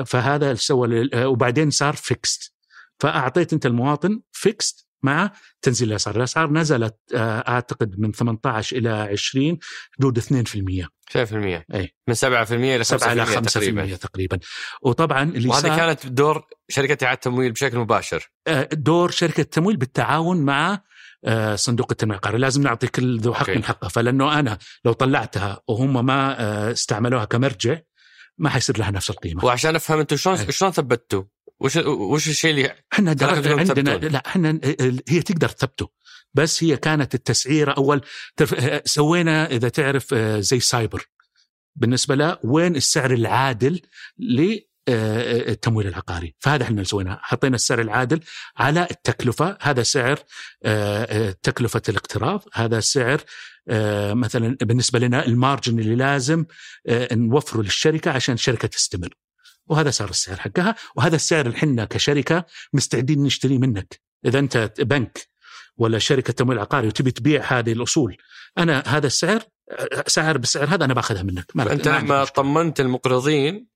فهذا سوى وبعدين صار fixed فأعطيت أنت المواطن fixed مع تنزيل الأسعار، الأسعار نزلت آه، أعتقد من 18 إلى 20 حدود 2% 2% أي. من 7% إلى 7 إلى 5% تقريبا تقريبا, تقريبا. وطبعا اللي وهذه صار كانت دور شركة إعادة التمويل بشكل مباشر آه، دور شركة التمويل بالتعاون مع آه، صندوق التنميه العقاريه، لازم نعطي كل ذو حق. من حقه، فلأنه أنا لو طلعتها وهم ما استعملوها كمرجع ما حيصير لها نفس القيمة. وعشان أفهم أنتم شلون أي. شلون ثبتوا؟ وش وش الشيء اللي إحنا عندنا. لا إحنا هي تقدر تثبته بس هي كانت التسعيره أول. ترف... سوينا إذا تعرف آه، زي سايبر. بالنسبة له وين السعر العادل للتمويل العقاري؟ فهذا إحنا اللي سويناه. حطينا السعر العادل على التكلفة. هذا سعر آه، آه، تكلفة الاقتراض. هذا سعر آه، مثلا بالنسبة لنا المارجن اللي لازم آه، نوفره للشركة عشان الشركة تستمر. وهذا صار السعر حقها وهذا السعر اللي إحنا كشركة مستعدين نشتري منك. إذا أنت بنك ولا شركة تمويل عقاري وتبي تبيع هذه الأصول أنا هذا السعر سعر بالسعر هذا أنا باخذها منك. ما أنت لما. طمنت المقرضين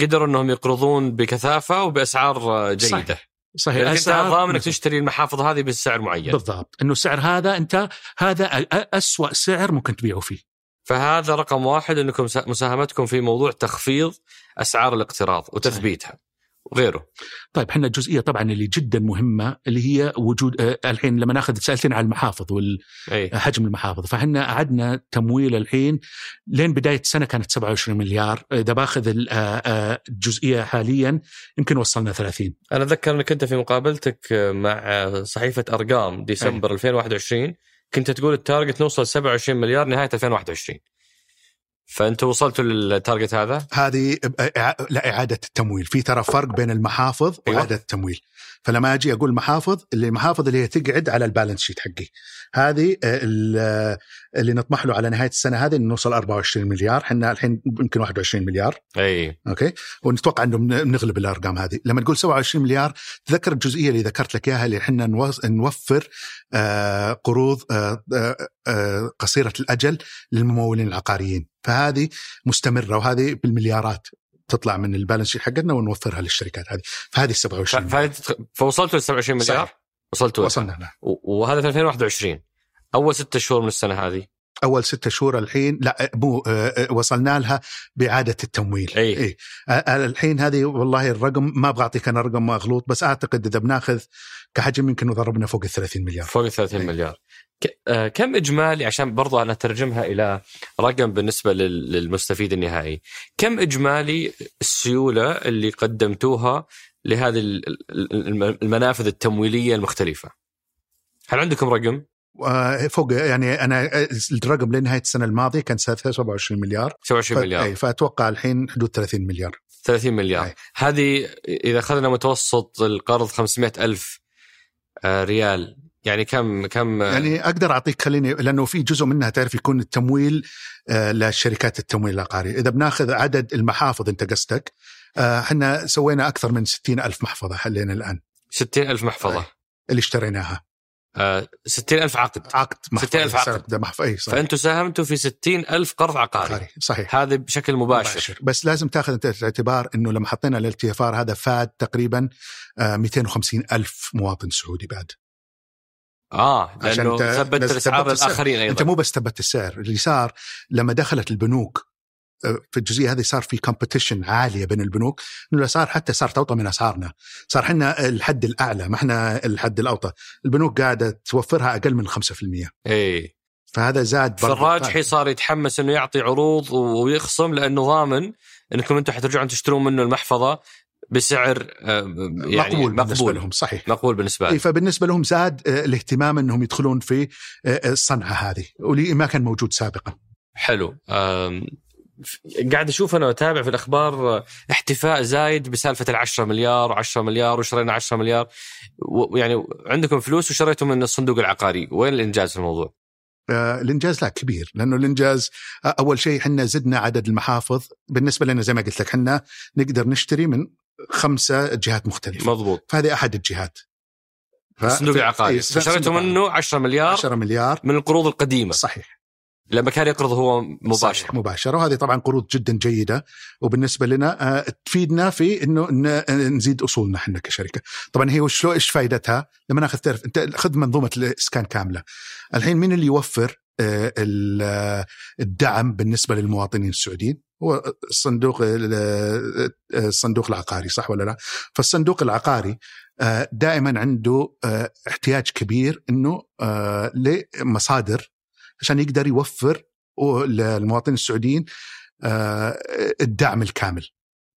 قدروا إنهم يقرضون بكثافة وبأسعار جيدة. صحيح. صحيح انت ضامن انك تشتري المحافظ هذه بسعر معين. بالضبط. إنه السعر هذا أنت هذا أسوأ سعر ممكن تبيعه فيه. فهذا رقم واحد إنكم سا- مساهمتكم في موضوع تخفيض أسعار الاقتراض وتثبيتها وغيره. طيب إحنا الجزئيه طبعا اللي جدا مهمة اللي هي وجود آه، الحين لما ناخذ سألتين على المحافظ وال أي. حجم المحافظ فإحنا قعدنا تمويل الحين لين بداية السنة كانت 27 مليار. إذا باخذ ال- آه، آه، الجزئيه حاليا يمكن وصلنا 30 أنا أتذكر إنك أنت في مقابلتك مع صحيفة أرقام ديسمبر 2021 كنت تقول ال target نوصل 27 مليار نهاية 2021 فانتم وصلتوا لل target هذا؟ هذه إع- لا إعادة التمويل في ترى فرق بين المحافظ أيوة. وإعادة التمويل فلما أجي أقول محافظ اللي محافظ اللي هي تقعد على ال balance sheet حقي هذه ال- اللي نطمح له على نهاية السنة هذه إنه نوصل 24 مليار. إحنا الحين يمكن 21 مليار. أي. okay؟ ونتوقع إنه بن- بنغلب الأرقام هذه. لما تقول 27 مليار تذكر الجزئية اللي ذكرت لك إياها اللي إحنا نوفر آه قروض آه آه قصيرة الأجل للممولين العقاريين. فهذه مستمرة وهذه بالمليارات تطلع من البالانس شيت حقنا ونوفرها للشركات هذه. فهذه ف- 27 ف- فوصلتوا ل 27 مليار؟ صحيح. وصلتوا وصلنا و- وهذا في 2021 أول ستة شهور من السنة هذه. أول ستة شهور الحين لا مو آه، آه، وصلنا لها بإعادة التمويل. أي. إيه. الحين هذه والله الرقم ما أبغى اعطيك أنا رقم مغلوط بس أعتقد إذا بناخذ كحجم يمكن ضربنا فوق ال 30 مليار. فوق ال 30 أي. مليار. كم إجمالي عشان برضو أنا أترجمها إلى رقم بالنسبة لل- للمستفيد النهائي. كم إجمالي السيولة اللي قدمتوها لهذه ال- ال- الم- المنافذ التمويلية المختلفة؟ هل عندكم رقم؟ فوق يعني أنا آه، الرقم لنهاية السنة الماضية كان 27 مليار. 27 ف- مليار. أي، فأتوقع الحين حدود 30 مليار. 30 مليار. أي. هذه إذا أخذنا متوسط القرض 500 ألف آه، ريال يعني كم كم؟ يعني أقدر أعطيك خليني لأنه في جزء منها تعرف يكون التمويل آه، لشركات التمويل العقاري. إذا بناخذ عدد المحافظ أنت قصدك آه، إحنا سوينا أكثر من 60 ألف محفظة حلينا الآن. 60 ألف محفظة. أي. اللي اشتريناها. آه 60 ألف عقد. عقد 60,000 عقد. ده محفظه أي صحيح. فانتم ساهمتوا في 60 ألف قرض عقاري. عقاري صحيح. هذا بشكل مباشر, مباشر. بس لازم تاخذ انت في الاعتبار إنه لما حطينا ال تي هذا فاد تقريبا آه، 250 ألف مواطن سعودي بعد. آه لأنه أنت ثبت الاسعار السعر. للاخرين أنت أيضا مو بس ثبت السعر اللي صار لما دخلت البنوك آه، في الجزئية هذه صار في كومبetition عالية بين البنوك إنه الاسعار حتى صارت اوطى من أسعارنا. صار إحنا الحد الأعلى ما إحنا الحد الأوطى. البنوك قاعدة توفرها أقل من 5% اي فهذا زاد. فالراجحي صار يتحمس إنه يعطي عروض ويخصم لأنه ضامن إنكم أنتم حترجعون تشترون منه المحفظة بسعر آه، يعني مقبول بالنسبة مقبول. لهم صحيح. مقبول بالنسبة لهم. فبالنسبة لهم زاد آه، الاهتمام إنهم يدخلون في آه، الصنعة هذه. واللي ما كان موجود سابقا. حلو. قاعد أشوف أنا وأتابع في الأخبار احتفاء زايد بسالفة ال 10 مليار و10 مليار وشرينا 10 مليار. و- يعني عندكم فلوس وشريتوا من الصندوق العقاري. وين الإنجاز في الموضوع؟ آه، الإنجاز لا كبير. لأنه الإنجاز آه، أول شيء إحنا زدنا عدد المحافظ. بالنسبة لنا زي ما قلت لك إحنا نقدر نشتري من خمسة جهات مختلفة. مضبوط. فهذه أحد الجهات. ف- الصندوق العقاري. إيه، شريتوا منه 10 مليار 10 مليار. من القروض القديمة. صحيح. لما كان يقرض هو مباشر مباشره وهذه طبعا قروض جدا جيدة وبالنسبة لنا آه، تفيدنا في إنه ن- نزيد أصولنا إحنا كشركة. طبعا هي وش إيش فائدتها؟ لما نأخذ تعرف أنت خذ منظومة الإسكان كاملة. الحين مين اللي يوفر آه، ال- آه، الدعم بالنسبة للمواطنين السعوديين؟ هو الصندوق ال- الصندوق العقاري صح ولا لا؟ فالصندوق العقاري آه، دائما عنده آه، احتياج كبير إنه آه، لمصادر عشان يقدر يوفر للمواطنين السعوديين آه، الدعم الكامل.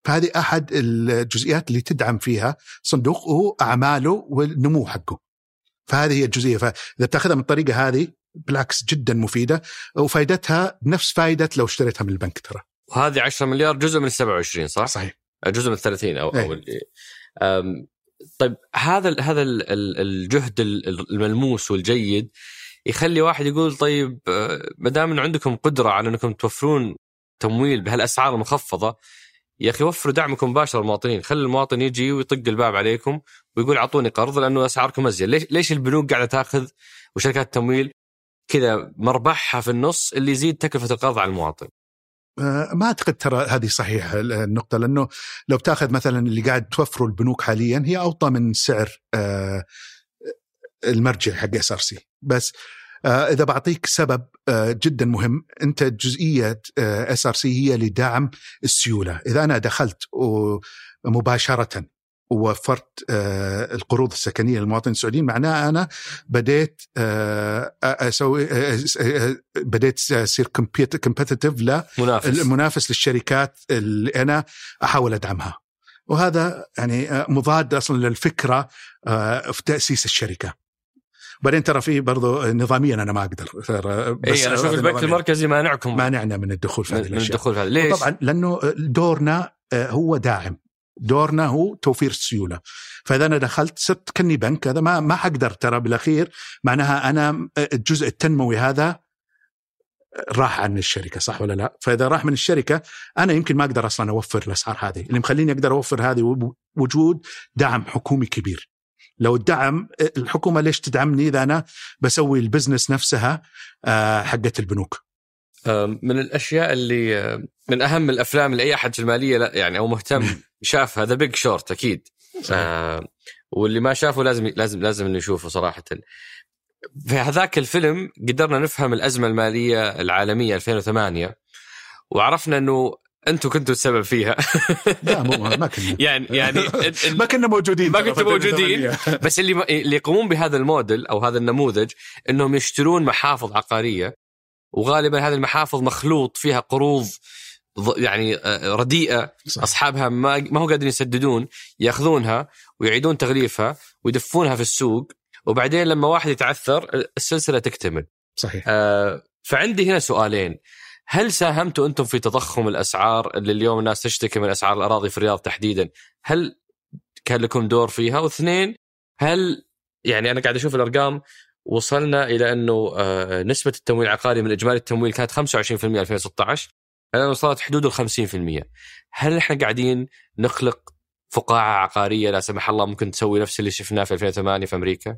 فهذه أحد الجزئيات اللي تدعم فيها صندوق هو أعماله والنمو حقه. فهذه هي الجزئية. فإذا بتأخذها من الطريقة هذه بالعكس جدا مفيدة وفائدتها نفس فائده لو اشتريتها من البنك ترى. وهذه 10 مليار جزء من ال 27 صح؟ صحيح. جزء من ال 30 أو, إيه. أو أم، طيب هذا ال- هذا ال- ال- الجهد ال- الملموس والجيد يخلي واحد يقول طيب آه، ما دام إن عندكم قدرة على إنكم توفرون تمويل بهالأسعار المخفضة يا أخي وفروا دعمكم مباشر للمواطنين، خلي المواطن يجي ويطق الباب عليكم ويقول أعطوني قرض لأنه أسعاركم ازين، ليش ليش البنوك قاعدة تأخذ وشركات التمويل كذا مربحها في النص اللي يزيد تكلفة القرض على المواطن؟ آه، ما أعتقد ترى هذه صحيحة النقطة لأنه لو بتأخذ مثلا اللي قاعد توفره البنوك حاليا هي أوطى من سعر آه، المرجع حق SRC بس آه، إذا بعطيك سبب آه، جدا مهم أنت جزئية SRC هي لدعم السيولة. إذا أنا دخلت مباشرة ووفرت آه، القروض السكنية للمواطنين السعوديين معناه أنا بديت أسوي بديت أصير competitive منافس. المنافس للشركات اللي أنا أحاول أدعمها. وهذا يعني مضاد أصلا للفكرة في تأسيس الشركة. وبعدين ترى في برضو نظاميا أنا ما أقدر ترى إي أنا أشوف البنك المركزي مانعكم. مانعنا من الدخول في هذه من من الأشياء. الدخول في هذا ليش؟ طبعا لأنه دورنا آه، هو داعم. دورنا هو توفير السيولة. فإذا أنا دخلت صرت كني بنك. هذا ما ما حقدر ترى بالأخير. معناها أنا آه، الجزء التنموي هذا راح عن الشركة صح ولا لا؟ فإذا راح من الشركة أنا يمكن ما أقدر أصلا أوفر الأسعار هذه، اللي مخليني أقدر أوفر هذه وجود دعم حكومي كبير. لو الدعم الحكومة ليش تدعمني إذا أنا بسوي البزنس نفسها آه، حقت البنوك؟ من الأشياء اللي من أهم الأفلام اللي اي أحد في المالية لا يعني أو مهتم شاف هذا Big Short أكيد. آه واللي ما شافه لازم لازم لازم انه يشوفه صراحة. في هذاك الفيلم قدرنا نفهم الأزمة المالية العالمية 2008 وعرفنا إنه أنتم كنتوا السبب فيها. لا مو ما كنا. (laughs) يعني يعني (laughs) ما كنا موجودين ما كنتوا موجودين. 2008. (laughs) بس اللي اللي يقومون بهذا الموديل أو هذا النموذج إنهم يشترون محافظ عقارية وغالبا هذه المحافظ مخلوط فيها قروض يعني آه، رديئة. صح. أصحابها ما ما هو قادرين يسددون يأخذونها ويعيدون تغليفها ويدفونها في السوق. وبعدين لما واحد يتعثر السلسلة تكتمل. صحيح. آه، فعندي هنا سؤالين. هل ساهمتوا أنتم في تضخم الأسعار اللي اليوم الناس تشتكي من أسعار الأراضي في الرياض تحديدا؟ هل كان لكم دور فيها؟ واثنين هل يعني أنا قاعد أشوف الأرقام وصلنا إلى أنه آه، نسبة التمويل العقاري من إجمالي التمويل كانت 25% 2016 الان وصلت حدود ال 50% هل إحنا قاعدين نخلق فقاعة عقارية لا سمح الله ممكن تسوي نفس اللي شفناه في 2008 في أمريكا؟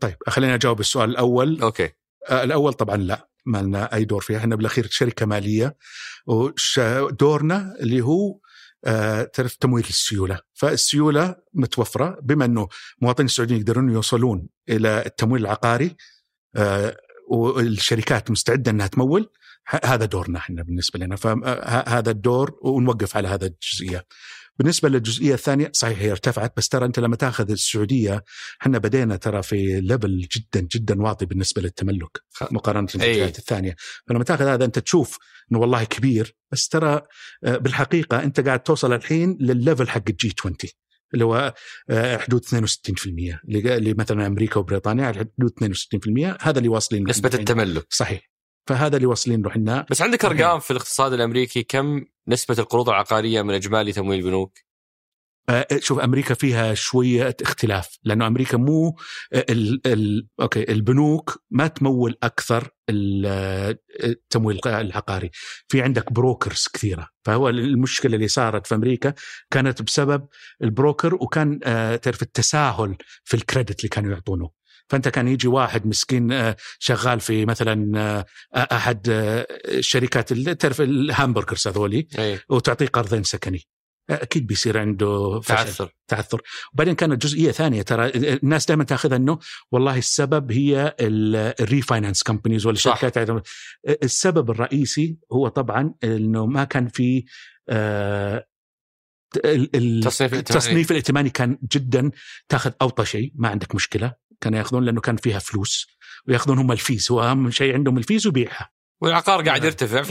طيب خليني أجاوب السؤال الأول. أوكي. آه، الأول طبعا لا. ما لنا أي دور فيها. إحنا بالأخير شركة مالية ودورنا اللي هو آه، تعرف تمويل السيولة. فالسيولة متوفرة بما إنه مواطنين السعوديين يقدرون يوصلون إلى التمويل العقاري آه، والشركات مستعدة إنها تمول. هذا دورنا إحنا بالنسبة لنا. فهذا الدور ونوقف على هذا الجزئية. بالنسبة للجزئية الثانية صحيح هي ارتفعت بس ترى أنت لما تاخذ السعودية إحنا بدينا ترى في ليفل جدا جدا واطي بالنسبة للتملك مقارنة. بالجهات الثانية. فلما تاخذ هذا أنت تشوف إنه والله كبير بس ترى آه، بالحقيقة أنت قاعد توصل الحين للل level حق ال G20 اللي هو آه، حدود 62% اللي مثلا أمريكا وبريطانيا على حدود 62% هذا اللي واصلين نسبة. التملك. صحيح. فهذا اللي واصلين له إحنا. بس عندك أرقام في الاقتصاد الأمريكي؟ كم نسبة القروض العقارية من إجمالي تمويل البنوك؟ آه، شوف أمريكا فيها شوية اختلاف لأنه أمريكا مو آه، ال ال okay البنوك ما تمول أكثر آه، التمويل العقاري. في عندك brokers كثيرة. فهو المشكلة اللي صارت في أمريكا كانت بسبب ال broker وكان آه، تعرف التساهل في ال credit اللي كانوا يعطونه. فأنت كان يجي واحد مسكين آه، شغال في مثلا آه، أحد آه، الشركات اللي تعرف ال hamburgers هذولي اي وتعطيه قرضين سكني أكيد بيصير عنده فشل. تعثر. تعثر. وبعدين كانت جزئية ثانية ترى الناس دائما تأخذها إنه والله السبب هي ال refinance companies ولا. الشركات السبب الرئيسي هو طبعا إنه ما كان في آه، ال- ال- تصنيف ائتماني. التصنيف الائتماني كان جدا تأخذ أوطى شيء ما عندك مشكلة. كانوا ياخذون لأنه كان فيها فلوس وياخذون هم ال fees هو أهم شيء عندهم ال fees وبيعها والعقار قاعد نعم. يرتفع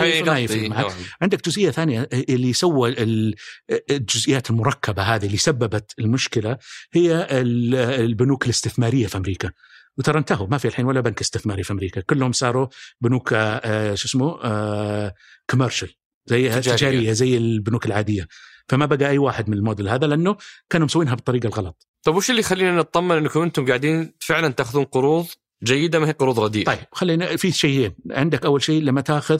إيه، معك. نوعاً. عندك جزئية ثانية اللي سوى ال- الجزئيات المركبة هذه اللي سببت المشكلة هي ال- البنوك الاستثمارية في أمريكا وترى انتهوا ما في الحين ولا بنك استثماري في أمريكا كلهم صاروا بنوك آه، شو اسمه commercial زي تجارية. تجارية زي البنوك العادية فما بقى أي واحد من الموديل هذا لأنه كانوا مسوينها بالطريقة الغلط طيب وش اللي يخلينا نطمن إنكم أنتم قاعدين فعلا تأخذون قروض جيدة ما هي قروض رديئه طيب خلينا في شيئين. عندك أول شيء لما تأخذ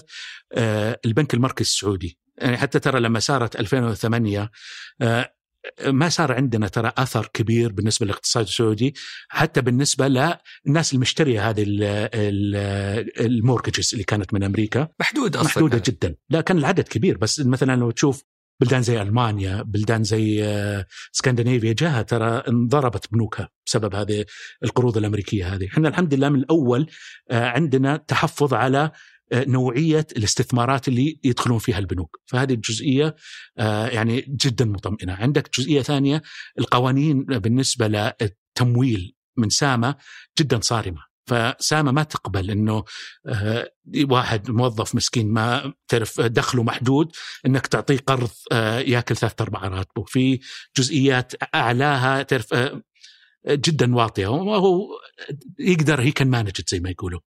آه، البنك المركزي السعودي. يعني حتى ترى لما صارت 2008 آه، ما صار عندنا ترى أثر كبير بالنسبة للاقتصاد السعودي حتى بالنسبة للناس المشترية هذه المورجز اللي كانت من أمريكا. محدود أصلا محدودة جدا. لا كان العدد كبير. بس مثلا لو تشوف بلدان زي ألمانيا بلدان زي آه، اسكندنافيا جاها ترى انضربت بنوكها بسبب هذه القروض الأمريكية هذه. إحنا الحمد لله من الأول آه، عندنا تحفظ على آه، نوعية الاستثمارات اللي يدخلون فيها البنوك. فهذه الجزئيه آه، يعني جدا مطمئنة. عندك جزئية ثانية القوانين بالنسبة للتمويل من سامة جدا صارمة. فسامة ما تقبل إنه آه، واحد موظف مسكين ما تعرف دخله محدود إنك تعطيه قرض آه، ياكل ثلاث ارباع راتبه. في جزئيات أعلاها تعرف آه، جدا واطية. وهو يقدر هي كان managed زي ما يقولوا.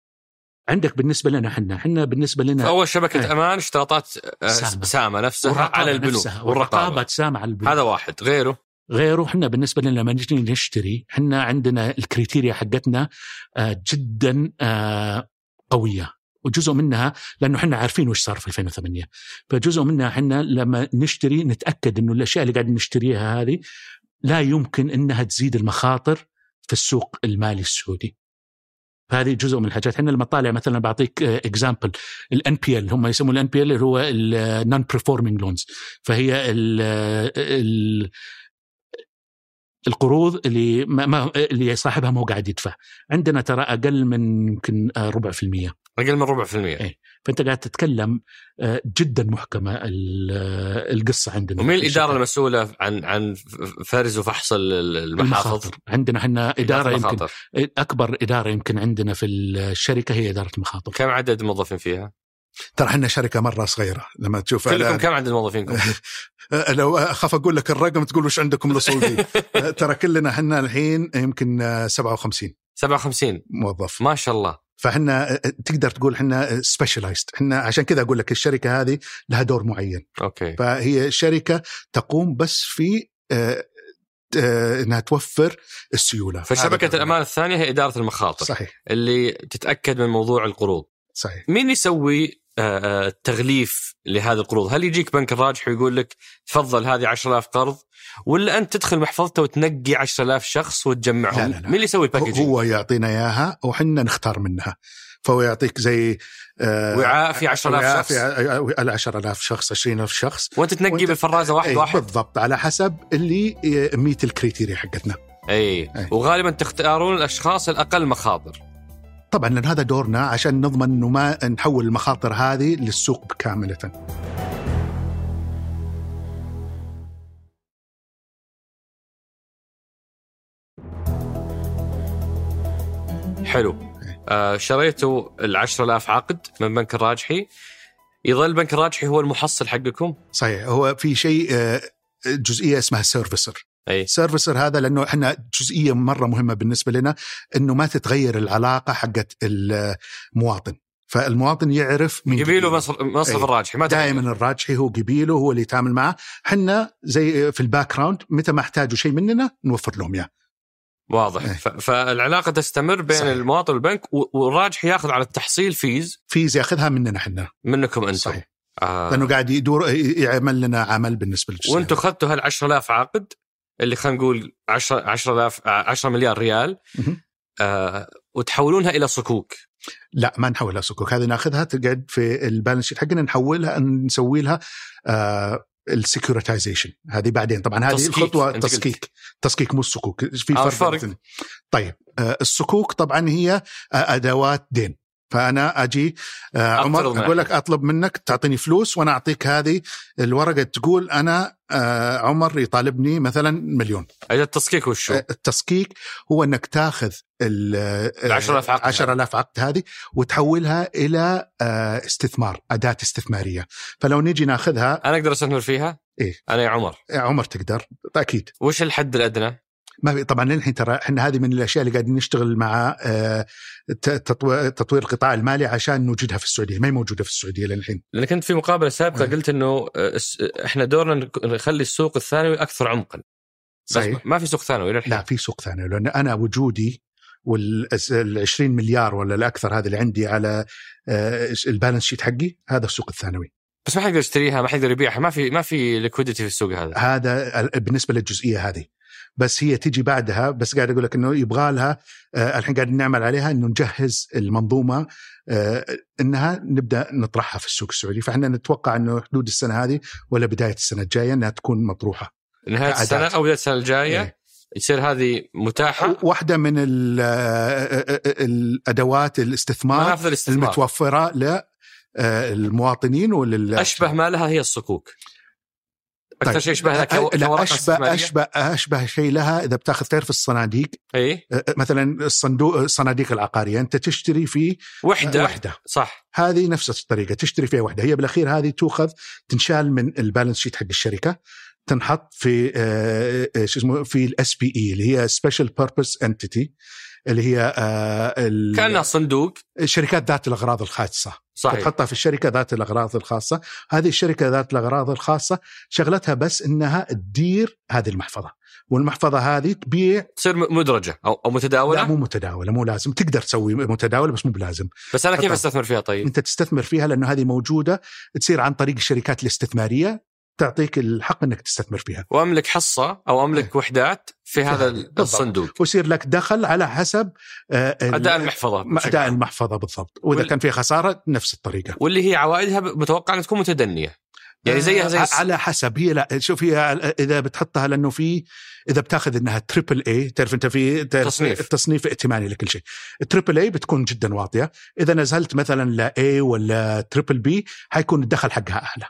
عندك بالنسبة لنا إحنا إحنا بالنسبة لنا فأول شبكة إيه. أمان اشتراطات آه، ساما. ساما نفسها والرقابة على البنوك والرقابة والرقابة. ساما على البنوك. هذا واحد. غيره؟ غيره. إحنا بالنسبة لنا لما نجي نشتري إحنا عندنا ال criteria حقتنا آه، جدا آه، قوية. وجزء منها لأنه إحنا عارفين وش صار في 2008 فجزء منها إحنا لما نشتري نتأكد إنه الأشياء اللي قاعدين نشتريها هذه لا يمكن إنها تزيد المخاطر في السوق المالي السعودي. هذه جزء من الحاجات. إحنا لما طالع مثلا بعطيك example ال NPL هم يسموا ال NPL اللي هو ال non-performing loans فهي ال ال القروض اللي ما ما اللي صاحبها ما هو قاعد يدفع عندنا ترى أقل من يمكن آه، ربع في المية أقل من ربع في المية إيه. فأنت قاعد تتكلم آه، جدا محكمة آه، القصة عندنا ومين الإدارة المسؤولة عن عن فرز وفحص ال- ال- المحافظ؟ المخاطر عندنا إحنا إدارة يمكن المخاطر. أكبر إدارة يمكن عندنا في الشركة هي إدارة المخاطر كم عدد الموظفين فيها؟ ترى إحنا شركة مرة صغيرة لما تشوف كلكم كم عدد موظفينكم؟ (laughs) لو أخاف أقول لك الرقم تقول وش عندكم الاصول دي (laughs) ترى كلنا إحنا الحين يمكن أه، 57 57 موظف. ما شاء الله. فإحنا تقدر تقول إحنا سبيشلايزد إحنا عشان كذا أقول لك الشركة هذه لها دور معين. okay. فهي شركة تقوم بس في أه، أه، إنها توفر السيولة. فشبكة الأمان الثانية هي إدارة المخاطر. صحيح. اللي تتأكد من موضوع القروض. صحيح. مين يسوي آه، آه، تغليف لهذه القروض؟ هل يجيك بنك الراجحي ويقول لك تفضل هذه 10000 قرض ولا أنت تدخل محفظته وتنقي 10000 شخص وتجمعهم؟ لا، لا، لا. مين اللي يسوي ال packaging هو يعطينا إياها وحنا نختار منها. فهو يعطيك زي وعاء في 10000 وعاء شخص. ال 10000 شخص 20000 شخص. وأنت تنقي وأنت- بالفرازة واحد أي واحد؟ بالضبط على حسب اللي ميت الكريتيريا حقتنا. اي أي. وغالبا تختارون الأشخاص الأقل مخاطر. طبعا لأن هذا دورنا عشان نضمن إنه ما نحول المخاطر هذه للسوق كاملة. حلو. آه شريتوا ال 10000 عقد من بنك الراجحي. يظل البنك الراجحي هو المحصل حقكم؟ صحيح. هو في شيء آه، جزئية اسمها servicer اي servicer هذا لأنه إحنا جزئية مرة مهمة بالنسبة لنا إنه ما تتغير العلاقة حقت المواطن. فالمواطن يعرف من يبي له مصرف, أي. الراجحي ما. دائما الراجحي هو قبيله هو اللي يتعامل معه. إحنا زي في ال background متى ما احتاجوا شيء مننا نوفر لهم إياه. واضح. إيه. ف- فالعلاقة تستمر بين صحيح. المواطن والبنك و- والراجحي ياخذ على التحصيل fees fees ياخذها مننا إحنا. منكم أنتم. صحيح. آه. لأنه قاعد يدور يعمل لنا عمل بالنسبة للجزء وأنتم اخذتوا هال 10000 عقد اللي خلينا نقول 10 10000 10 مليار ريال. آه وتحولونها إلى صكوك لا ما نحولها صكوك هذه ناخذها تقعد في ال balance sheet حقنا نحولها نسوي لها آه ال securitization هذه بعدين طبعا هذه تسكيك. الخطوة قلت. تسكيك تسكيك مو الصكوك في آه، فرق, فرق. طيب آه الصكوك طبعا هي آه أدوات دين فأنا أجي آه عمر أقول لك أطلب منك تعطيني فلوس وأنا أعطيك هذه الورقة تقول أنا آه عمر يطالبني مثلا مليون اذا التصكيك وشو؟ آه، التسكيك هو إنك تاخذ ال ال 10,000 عقد 10000 عقد هذه وتحولها إلى استثمار أداة استثمارية فلو نيجي ناخذها أنا أقدر أستثمر فيها؟ إيه. أنا يا عمر يا عمر تقدر أكيد وش الحد الأدنى؟ ما في طبعا للحين ترى إحنا هذه من الأشياء اللي قاعدين نشتغل مع آه، تطوير القطاع المالي عشان نوجدها في السعودية. ما هي موجودة في السعودية للحين. لانك انت في مقابلة سابقة إيه. قلت إنه آه، إحنا دورنا نخلي السوق الثانوي أكثر عمقا. صحيح. ما في سوق ثانوي للحين. لا في سوق ثاني لأن أنا وجودي وال 20 مليار ولا الأكثر هذا اللي عندي على آه، ال balance sheet حقي هذا السوق الثانوي. بس ما حيقدر يشتريها ما حيقدر يبيعها ما في ما في liquidity في السوق هذا. هذا ال- بالنسبة للجزئية هذه. بس هي تجي بعدها بس قاعد أقول لك إنه يبغى لها آه، الحين قاعد نعمل عليها إنه نجهز المنظومة آه، إنها نبدأ نطرحها في السوق السعودي. فإحنا نتوقع إنه حدود السنة هذه ولا بداية السنة الجاية إنها تكون مطروحة. نهاية كأداة. السنة أو بداية السنة الجاية؟ إيه. يصير هذه متاحة؟ واحدة من آه، الأدوات الاستثمار منافذ الاستثمار. المتوفرة للمواطنين ولل أشبه ما لها هي الصكوك. أكثر طيب. شيء يشبه لها كو- لا اشبه. اشبه أشبه شيء لها إذا بتاخذ تعرف الصناديق. إي. مثلا الصندوق الصناديق العقارية أنت تشتري فيه وحدة. وحدة. صح. هذه نفس الطريقة تشتري فيها وحدة. هي بالأخير هذه تؤخذ تنشال من ال balance sheet حق الشركة تنحط في شو اسمه في ال SPV اللي هي special purpose entity اللي هي ال- كأنها صندوق. الشركات ذات الأغراض الخاصة. صحيح تحطها في الشركة ذات الأغراض الخاصة هذه الشركة ذات الأغراض الخاصة شغلتها بس إنها تدير هذه المحفظة والمحفظة هذه تبيع تصير مدرجة أو أو لا متداوله مو متداولة مو لازم تقدر تسوي متداولة بس مو بلازم بس أنا كيف. أستثمر فيها طيب؟ أنت تستثمر فيها لأنه هذه موجودة تصير عن طريق الشركات الاستثمارية تعطيك الحق إنك تستثمر فيها. وأملك حصة أو أملك وحدات في هذا. بالضبط. الصندوق. ويصير لك دخل على حسب آه، أداء المحفظة أداء. المحفظة بالضبط. وإذا وال- كان في خسارة نفس الطريقة. واللي هي عوائدها متوقع ان تكون متدنية. يعني زيها زي آه، الس- على حسب. هي لا شوف هي إذا بتحطها لأنه في إذا بتاخذ إنها triple A تعرف أنت في تصنيف. التصنيف ائتماني لكل شيء. ال triple A بتكون جدا واطيه إذا نزلت مثلا ل A ولا triple B حيكون الدخل حقها أعلى.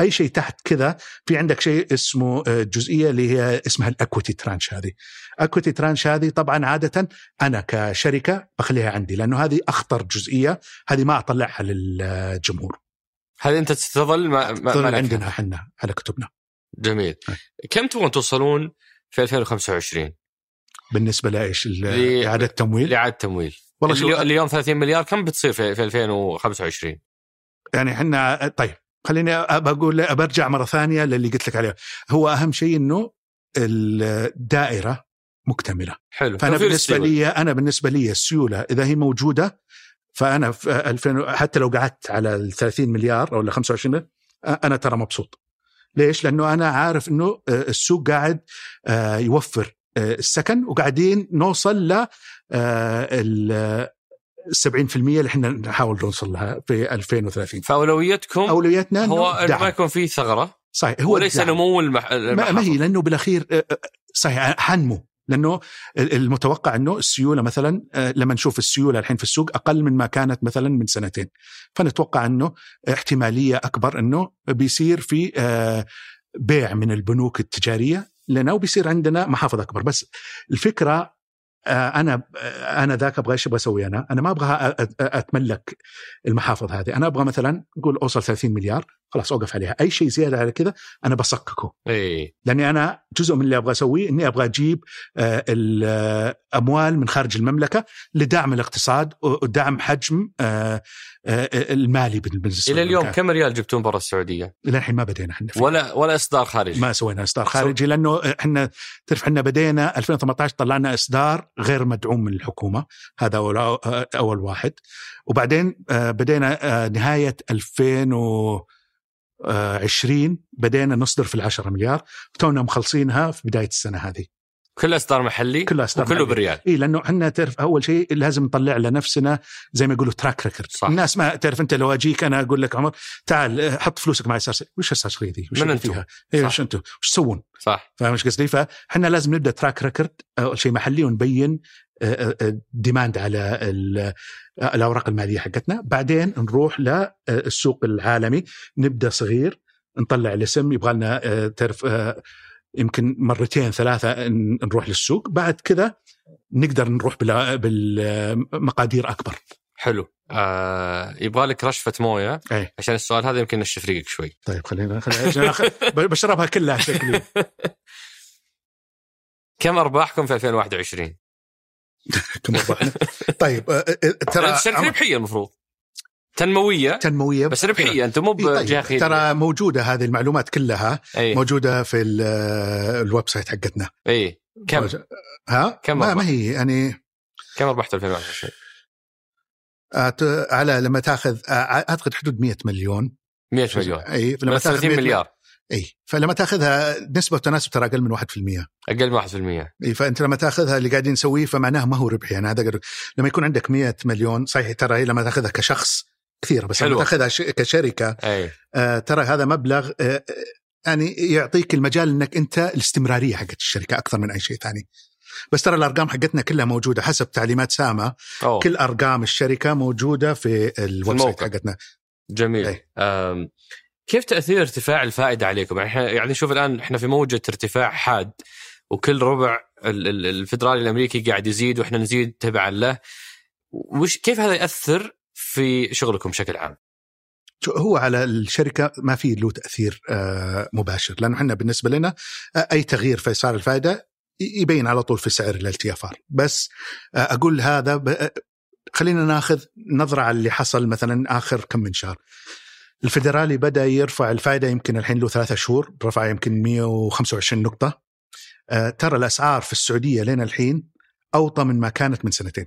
أي شيء تحت كذا في عندك شيء اسمه آه، جزئية اللي هي اسمها ال equity tranche هذه. equity tranche هذه طبعا عادة أنا كشركة بخليها عندي لأنه هذه أخطر جزئية هذه ما أطلعها للجمهور. هل أنت ستظل ما, ما تظل عندنا إحنا على كتبنا. جميل. أي. كم تبغون توصلون في 2025 بالنسبة لإيش؟ ل- اعاده التمويل لإعادة تمويل. والله شو اليوم, اليوم 30 مليار كم بتصير في, في 2025 يعني إحنا طيب خليني أبى أقول برجع مرة ثانية للي قلت لك عليه هو أهم شيء إنه الدائرة مكتملة حلو فأنا بالنسبة. لي أنا بالنسبة لي السيولة إذا هي موجودة فأنا في 2000 حتى لو قعدت على ال 30 مليار أو ال 25 أنا ترى مبسوط ليش؟ لأنه أنا عارف إنه السوق قاعد يوفر السكن وقاعدين نوصل ل 70% اللي إحنا نحاول نوصل لها في 2030 فاولويتكم اولويتنا هو انه ما. يكون في ثغرة صحيح هو وليس. نمو المح... ما, المحافظ. ما هي لأنه بالأخير صحيح حنمو لأنه المتوقع إنه السيولة مثلا لما نشوف السيولة الحين في السوق أقل من ما كانت مثلا من سنتين فنتوقع إنه احتمالية أكبر إنه بيصير في بيع من البنوك التجارية لنا وبيصير عندنا محافظ أكبر بس الفكرة أنا آه، أنا ذاك أبغى إيش أبغى أسوي أنا؟ أنا ما أبغى أتملك المحافظ هذه، أنا أبغى مثلا نقول أوصل 30 مليار خلاص أوقف عليها، أي شيء زيادة على كذا أنا بصككه، اي لأني أنا جزء من اللي أبغى أسويه إني أبغى أجيب آه، الاموال من خارج المملكة لدعم الاقتصاد ودعم حجم آه، آه، المالي بالنسبة إلى اليوم. كم ريال جبتون برا السعودية؟ إلى الحين ما بدينا إحنا. ولا ولا إصدار خارجي ما سوينا إصدار خارجي لأنه إحنا تعرف إحنا بدينا 2018 طلعنا إصدار غير مدعوم من الحكومة. هذا اول أول واحد. وبعدين آه، بدينا آه، نهاية 2020 بدينا نصدر في العشرة مليار. تونا مخلصينها في بداية السنة هذه. كله اصدار محلي كلها اصدار محلي. بالريال اي لأنه إحنا تعرف أول شيء لازم نطلع لنفسنا زي ما يقولوا track record صح. الناس ما تعرف أنت لو أجيك أنا أقول لك عمر تعال آه، حط فلوسك مع أساس وش أساس ذي؟ وش من أنتم؟ فيها؟ اي. وش أنتم؟ وش تسوون؟ صح فاهم إيش قصدي؟ فاحنا لازم نبدأ track record أول شيء محلي ونبين آه، demand على ال- الأوراق المالية حقتنا، بعدين نروح للسوق العالمي نبدأ صغير نطلع الاسم يبغى لنا تعرف يمكن مرتين ثلاثة نروح للسوق، بعد كذا نقدر نروح بال- بالمقادير أكبر. حلو. آه يبغى لك رشفة موية. أي. عشان السؤال هذا يمكن نشف ريقك شوي. طيب خلينا خلينا بشربها كلها شكلي (laughs) كم أرباحكم في 2021 (laughs) كم وضحنا طيب آه، آه، ترى عمر، ربحيه المفروض. تنموية تنموية. بس ربحية أنتم مو إيه، بجهه طيب. خيريه ترى موجودة هذه المعلومات كلها إي. موجودة في ال- ال website حقتنا. إي. كم؟ ها؟ كم ما؟ ما هي يعني كم ربحتوا 2021 أت- على لما تاخذ أعتقد حدود 100 مليون. 100 مليون. إي فلما بس تاخذ 30 100 مليار. إي فلما تاخذها نسبة وتناسب ترى أقل من 1% أقل من 1% إي فأنت لما تاخذها اللي قاعدين نسويه فمعناه ما هو ربحي. يعني هذا قد- لما يكون عندك 100 مليون صحيح ترى هي لما تاخذها كشخص كثيرة بس لما حلوة. تأخذها كشركة أي آه، ترى هذا مبلغ آه، آه، يعني يعطيك المجال إنك أنت الاستمرارية حقت الشركة أكثر من أي شيء ثاني. بس ترى الأرقام حقتنا كلها موجودة حسب تعليمات ساما أوه. كل أرقام الشركة موجودة في ال website. حقتنا. جميل أي. كيف تأثير ارتفاع الفائدة عليكم؟ يعني إحنا يعني شوف الآن إحنا في موجة ارتفاع حاد وكل ربع ال- ال- الفدرالي الأمريكي قاعد يزيد وإحنا نزيد تبعا له وش كيف هذا يأثر في شغلكم بشكل عام؟ هو على الشركة ما في له تأثير آه، مباشر لأنه إحنا بالنسبة لنا آه، أي تغيير في أسعار الفائدة يبين على طول في سعر ال LTFR بس آه، أقول هذا ب- خلينا ناخذ نظرة على اللي حصل مثلا آخر كم من شهر. الفدرالي بدأ يرفع الفائدة يمكن الحين له ثلاثة شهور رفع يمكن 125 نقطة. آه، ترى الأسعار في السعودية لين الحين أوطى من ما كانت من سنتين.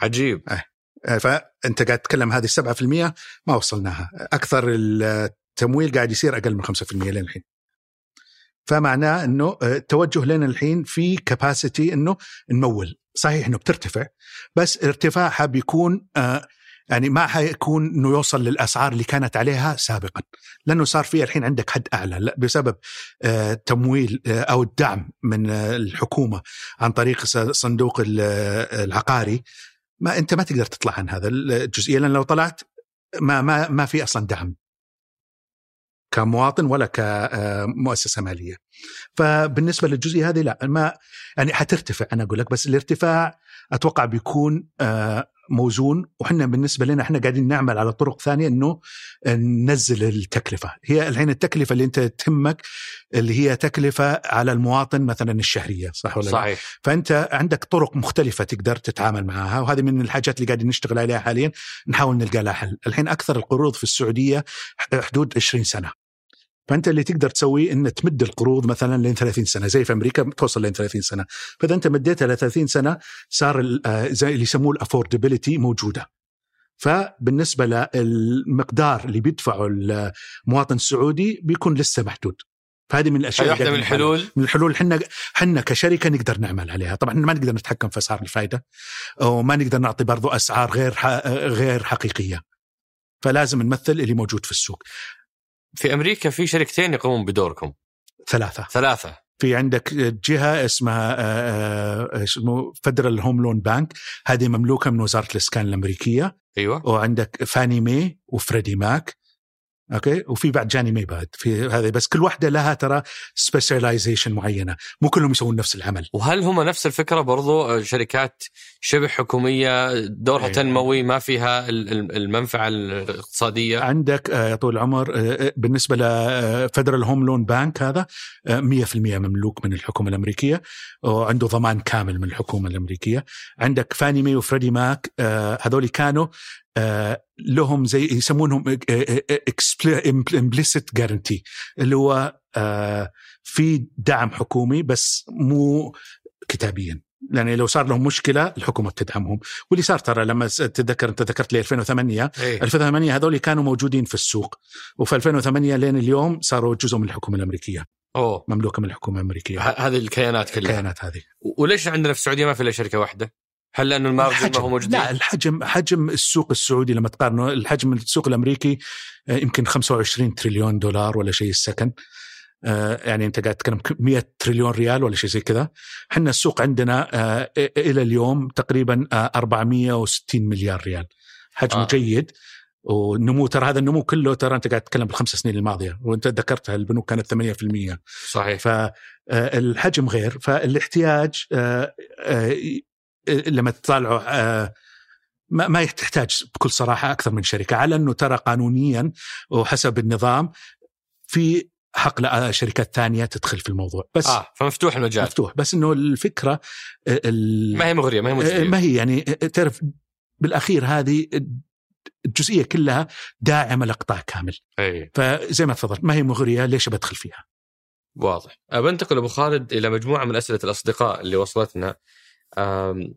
عجيب. آه، فأنت قاعد تتكلم هذه 7% ما وصلناها. أكثر التمويل قاعد يصير أقل من 5% لين الحين. فمعناه إنه آه، التوجه لنا الحين في كباسيتي إنه نمول. صحيح إنه بترتفع بس ارتفاعها بيكون آه، يعني ما حيكون إنه يوصل للأسعار اللي كانت عليها سابقا. لأنه صار في الحين عندك حد أعلى. بسبب آه، تمويل آه، أو الدعم من آه، الحكومة عن طريق ص- صندوق ال- آه، العقاري. ما أنت ما تقدر تطلع عن هذا الجزئيه لأن لو طلعت ما ما ما في أصلا دعم كمواطن ولا كمؤسسه مالية. فبالنسبة للجزئية هذه لا ما يعني حترتفع أنا أقول لك بس الارتفاع أتوقع بيكون آه، موزون. وحنا بالنسبة لنا إحنا قاعدين نعمل على طرق ثانية إنه ننزل التكلفة، هي الحين التكلفة اللي أنت تهمك اللي هي تكلفة على المواطن مثلا الشهرية صح ولا لا؟ صحيح. فأنت عندك طرق مختلفة تقدر تتعامل معها وهذه من الحاجات اللي قاعدين نشتغل عليها حاليا نحاول نلقى لها حل. الحين أكثر القروض في السعودية حدود 20 سنة. فأنت اللي تقدر تسويه إن تمد القروض مثلا لين 30 سنة زي في أمريكا توصل لين 30 سنة. فإذا أنت مديتها ل 30 سنة صار ال- آه، زي اللي يسموه الافوردبيلتي موجودة. فبالنسبة للمقدار اللي بيدفعه المواطن السعودي بيكون لسه محدود. فهذه من الأشياء واحدة من الحلول؟ من الحلول. إحنا إحنا كشركة نقدر نعمل عليها. طبعا ما نقدر نتحكم في أسعار الفائده وما نقدر نعطي برضو أسعار غير غير حقيقية. فلازم نمثل اللي موجود في السوق. في أمريكا في شركتين يقومون بدوركم. ثلاثة. ثلاثة. في عندك جهة اسمها آه، آه، اسمه فدرال هوم لون بانك هذه مملوكة من وزارة الإسكان الأمريكية. أيوه. وعندك فاني مي وفريدي ماك أوكي؟ وفي بعد جاني مي بعد في هذه بس كل واحدة لها ترى specialization معينة. مو كلهم يسوون نفس العمل. وهل هم نفس الفكرة برضو؟ آه، شركات شبه حكومية دورها أيوة. تنموي ما فيها ال- ال- المنفعة الاقتصادية. عندك آه، يا طول العمر آه، بالنسبة ل Federal Home Loan Bank هذا آه، 100% مملوك من الحكومة الأمريكية وعنده ضمان كامل من الحكومة الأمريكية. عندك فاني مي وفريدي ماك هذول كانوا لهم زي يسمونهم implicit guarantee اللي هو آه، في دعم حكومي بس مو كتابيا. يعني لو صار لهم مشكلة الحكومة بتدعمهم واللي صار ترى لما تتذكر أنت ذكرت لي 2008 إيه. 2008 هذول كانوا موجودين في السوق. وفي 2008 لين اليوم صاروا جزء من الحكومة الأمريكية. أوه. مملوكة من الحكومة الأمريكية. هذه الكيانات كلها. الكيانات هذه. وليش عندنا في السعودية ما في إلا شركة واحدة؟ هل لأنه ال margin ما هو موجود؟ لا الحجم حجم السوق السعودي لما تقارنه الحجم السوق الأمريكي آه، يمكن 25 تريليون دولار ولا شيء السكن. آه، يعني أنت قاعد تتكلم 100 تريليون ريال ولا شيء زي كذا. إحنا السوق عندنا آه، إلى اليوم تقريبا آه، 460 مليار ريال. حجم آه. جيد. والنمو ترى هذا النمو كله ترى أنت قاعد تتكلم بالخمس سنين الماضية وأنت ذكرتها البنوك كانت 8% صحيح. فالحجم غير. فالاحتياج لما تطالعوا آه، ما ما تحتاج بكل صراحة أكثر من شركة على أنه ترى قانونيا وحسب النظام في حق لشركات ثانية تدخل في الموضوع. بس آه فمفتوح المجال. مفتوح. بس إنه الفكرة آه، ما هي مغرية ما هي آه، مجديه ما هي يعني آه، تعرف بالأخير هذه الجزئية كلها داعمة لقطاع كامل. أي. فزي ما تفضلت ما هي مغرية ليش بدخل فيها؟ واضح. بنتقل أبو خالد إلى مجموعة من أسئلة الأصدقاء اللي وصلتنا.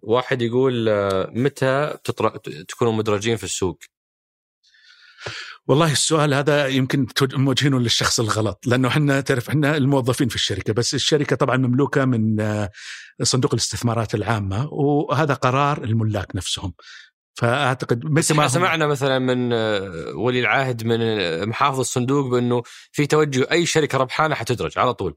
واحد يقول آه، متى تطر- تكونوا مدرجين في السوق؟ والله السؤال هذا يمكن موجهينه للشخص الغلط لأنه إحنا تعرف إحنا الموظفين في الشركة بس الشركة طبعا مملوكة من آه، صندوق الاستثمارات العامة وهذا قرار الملاك نفسهم فأعتقد بس ما سمعنا مثلا من آه، ولي العهد من محافظ الصندوق بأنه في توجه أي شركة ربحانة حتدرج على طول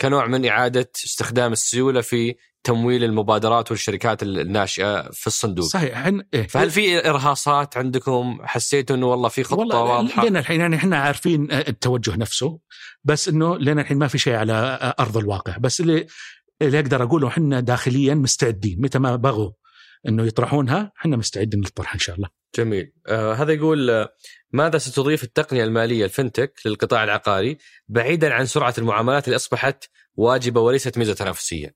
كنوع من إعادة استخدام السيولة في تمويل المبادرات والشركات الناشئة في الصندوق. صحيح إحنا إيه. فهل في إرهاصات عندكم؟ حسيتوا إنه والله في خطة والله واضحة؟ لنا الحين يعني إحنا عارفين آه، التوجه نفسه بس إنه لنا الحين ما في شيء على آه، أرض الواقع. بس اللي اللي أقدر أقوله إحنا داخليا مستعدين. متى ما بغوا إنه يطرحونها إحنا مستعدين نطرحها إن شاء الله. جميل. آه هذا يقول آه، ماذا ستضيف التقنية المالية الفنتك للقطاع العقاري بعيدا عن سرعة المعاملات اللي أصبحت واجبة وليست ميزة تنافسية؟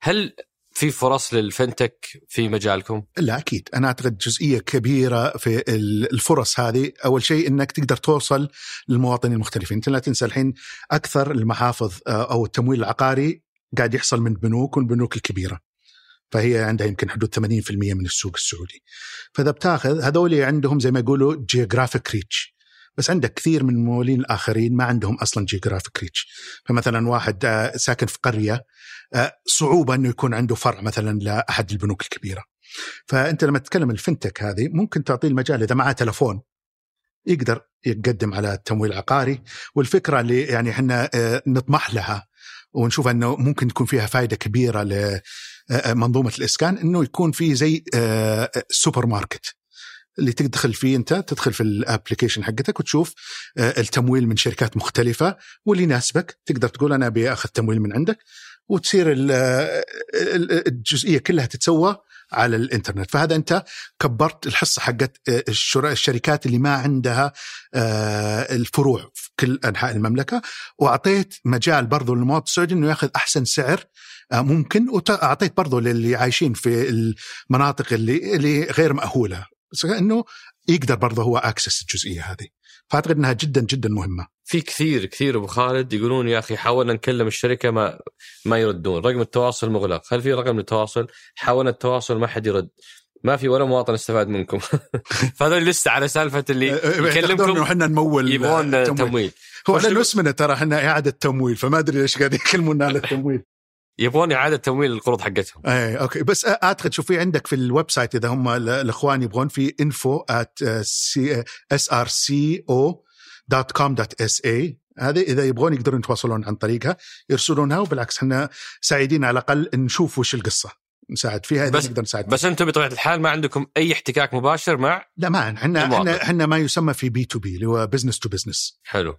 هل في فرص للفنتك في مجالكم؟ لا أكيد. أنا أعتقد جزئية كبيرة في ال- الفرص هذه. أول شيء إنك تقدر توصل للمواطنين المختلفين. أنت لا تنسى الحين أكثر المحافظ آه، أو التمويل العقاري قاعد يحصل من بنوك والبنوك الكبيرة. فهي عندها يمكن حدود 80% من السوق السعودي. فإذا بتاخذ هذول عندهم زي ما يقولوا geographic reach بس عندك كثير من الممولين الآخرين ما عندهم أصلا geographic reach فمثلا واحد آه، ساكن في قرية آه، صعوبة إنه يكون عنده فرع مثلا لأحد البنوك الكبيرة. فأنت لما تتكلم ال fintech هذه ممكن تعطيه المجال إذا معاه تلفون يقدر يقدم على التمويل العقاري. والفكرة اللي يعني إحنا آه، نطمح لها ونشوف إنه ممكن تكون فيها فائده كبيرة لمنظومه الإسكان إنه يكون في زي سوبر ماركت. اللي تدخل فيه انت تدخل في ال application حقتك وتشوف آه، التمويل من شركات مختلفة واللي يناسبك. تقدر تقول أنا أبي أخذ تمويل من عندك وتصير ال- الجزئية كلها تتسوى على الإنترنت. فهذا أنت كبرت الحصة حقت الشر- الشركات اللي ما عندها آه، الفروع في كل أنحاء المملكة. وأعطيت مجال برضو للمواطن السعودي إنه ياخذ أحسن سعر آه، ممكن واعطيت برضو للي عايشين في المناطق اللي اللي غير مأهولة. بس انه يقدر برضه هو اكسس الجزئية هذه فأعتقد إنها جدا جدا مهمة في كثير كثير أبو خالد يقولون يا أخي حاولنا نكلم الشركة ما ما يردون، رقم التواصل مغلق، هل في رقم للتواصل؟ حاولنا التواصل ما حد يرد. ما في ولا مواطن استفاد منكم (laughs) فهذول لسه على سالفة اللي يكلمكم إحنا نمول يبغون تمويل. هو تبغى؟ اسمنا ترى إحنا إعادة تمويل فما أدري ليش قاعد يكلمونا على التمويل يبغون إعادة تمويل القروض حقتهم. اي okay. بس اعتقد شوف في عندك في ال website إذا هم ال- الإخوان يبغون في info at srco.com.sa هذه إذا يبغون يقدرون يتواصلون عن طريقها يرسلونها وبالعكس إحنا سعيدين على الأقل نشوف وش القصة. نساعد فيها إذا بس- نقدر نساعد بس أنتم بطبيعة الحال ما عندكم أي احتكاك مباشر مع لا ما. إحنا إحنا ما يسمى في B to B اللي هو business to business حلو.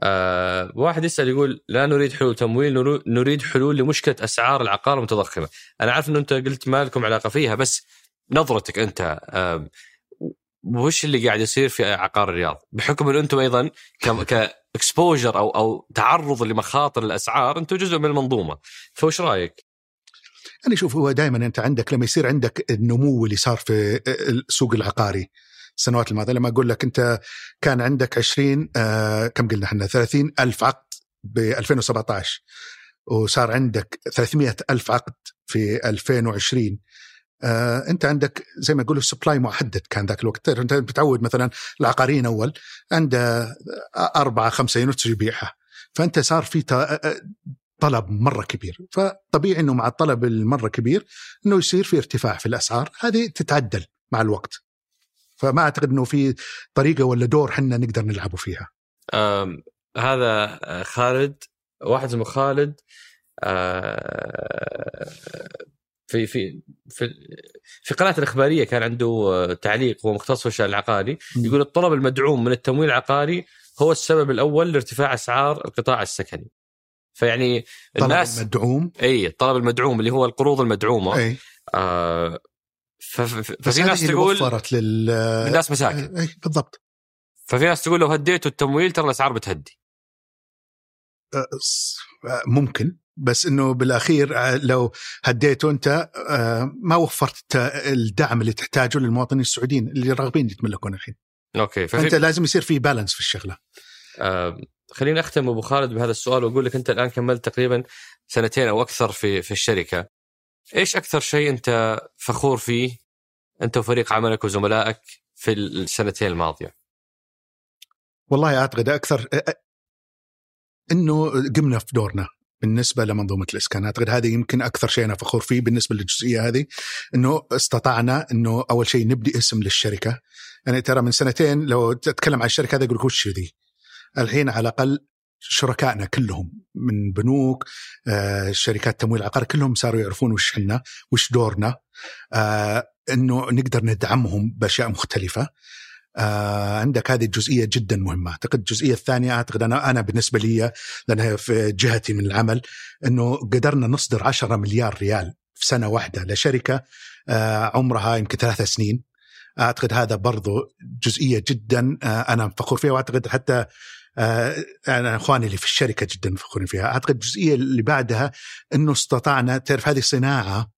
آه واحد يسأل يقول لا نريد حلول تمويل نريد حلول لمشكلة أسعار العقار المتضخمة. أنا عارف انه أنت قلت ما لكم علاقة فيها بس نظرتك أنت آه وش اللي قاعد يصير في عقار الرياض؟ بحكم إن أنتم أيضا (laughs) كإكسبوجر أو أو تعرض لمخاطر الأسعار أنتم جزء من المنظومة. فوش رأيك؟ يعني شوف هو دائما أنت عندك لما يصير عندك النمو اللي صار في السوق العقاري السنوات الماضيه لما أقول لك أنت كان عندك 20 آه كم قلنا إحنا؟ 30 ألف عقد ب 2017 وصار عندك 300 ألف عقد في 2020 آه أنت عندك زي ما يقولوا supply محدد كان ذاك الوقت. أنت بتعود مثلا العقاريين أول عنده أربعة خمسة units يبيعها فأنت صار في طلب مرة كبير. فطبيعي إنه مع الطلب المرة كبير إنه يصير في ارتفاع في الأسعار. هذه تتعدل مع الوقت. فما أعتقد إنه في طريقة ولا دور حنا نقدر نلعبه فيها هذا خالد واحد اسمه خالد آه في في في في قناة الإخبارية كان عنده تعليق هو مختص في الشأن العقاري يقول الطلب المدعوم من التمويل العقاري هو السبب الأول لارتفاع أسعار القطاع السكني. فيعني الناس طلب المدعوم إي الطلب المدعوم اللي هو القروض المدعومة أي. آه ففي ناس تقول وفرت لل الناس مساكن اي بالضبط ففي ناس تقول لو هديتوا التمويل ترى الأسعار بتهدي أه، أه، ممكن بس إنه بالأخير أه، لو هديته أنت ما وفرت الدعم اللي تحتاجه للمواطنين السعوديين اللي راغبين يتملكون الحين. أوكي ففي... فانت لازم يصير في بالانس في الشغلة. آه خليني أختم أبو خالد بهذا السؤال وأقول لك أنت الآن كملت تقريبا سنتين أو أكثر في في الشركة. إيش أكثر شيء أنت فخور فيه؟ أنت وفريق عملك وزملائك في السنتين الماضية؟ والله أعتقد أكثر إنه قمنا في دورنا بالنسبة لمنظومة الإسكان. أعتقد هذا يمكن أكثر شيء أنا فخور فيه بالنسبة للجزئية هذه إنه استطعنا إنه أول شيء نبدي اسم للشركة. يعني ترى من سنتين لو تتكلم عن الشركة هذا يقول وش ذي؟ الحين على الأقل شركائنا كلهم من بنوك آه، شركات تمويل عقار كلهم صاروا يعرفون وش إحنا وش دورنا آه، إنه نقدر ندعمهم بأشياء مختلفة. آه عندك هذه الجزئية جدا مهمة، أعتقد الجزئية الثانية أعتقد أنا أنا بالنسبة لي لأنها في جهتي من العمل إنه قدرنا نصدر 10 مليار ريال في سنة واحدة لشركة عمرها يمكن ثلاثة سنين. أعتقد هذا برضو جزئية جدا أنا فخور فيها وأعتقد حتى أنا إخواني اللي في الشركة جدا فخورين فيها أعتقد الجزئية اللي بعدها إنه استطعنا تعرف هذه صناعة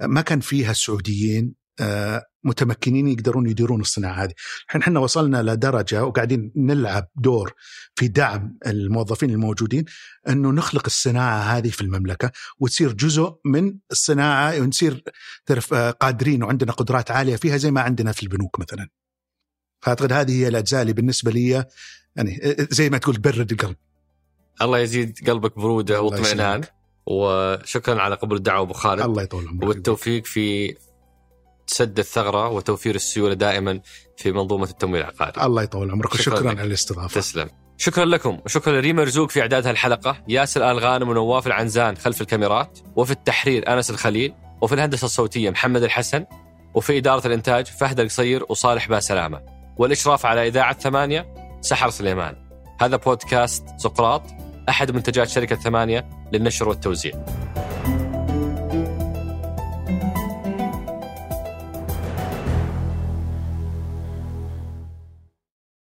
ما كان فيها السعوديين آه، متمكنين يقدرون يديرون الصناعة هذه، الحين إحنا وصلنا لدرجة وقاعدين نلعب دور في دعم الموظفين الموجودين إنه نخلق الصناعة هذه في المملكة وتصير جزء من الصناعة ونصير تعرف آه، قادرين وعندنا قدرات عالية فيها زي ما عندنا في البنوك مثلا. فأعتقد هذه هي الأجزاء اللي بالنسبة لي يعني زي ما تقول برد القلب. الله يزيد قلبك برودة واطمئنان وشكرا على قبول الدعوة أبو خالد الله يطول عمرك والتوفيق في سد الثغرة وتوفير السيولة دائما في منظومة التمويل العقاري. الله يطول عمرك وشكرا شكرا على الاستضافة. تسلم. شكرا لكم وشكرا لريما مرزوق في إعداد هالحلقة، ياسر آل غانم ونواف العنزان خلف الكاميرات، وفي التحرير أنس الخليل، وفي الهندسة الصوتية محمد الحسن، وفي إدارة الإنتاج فهد القصير وصالح باسلامة، والإشراف على إذاعة ثمانية سحر سليمان. هذا بودكاست سقراط أحد منتجات شركة ثمانية للنشر والتوزيع.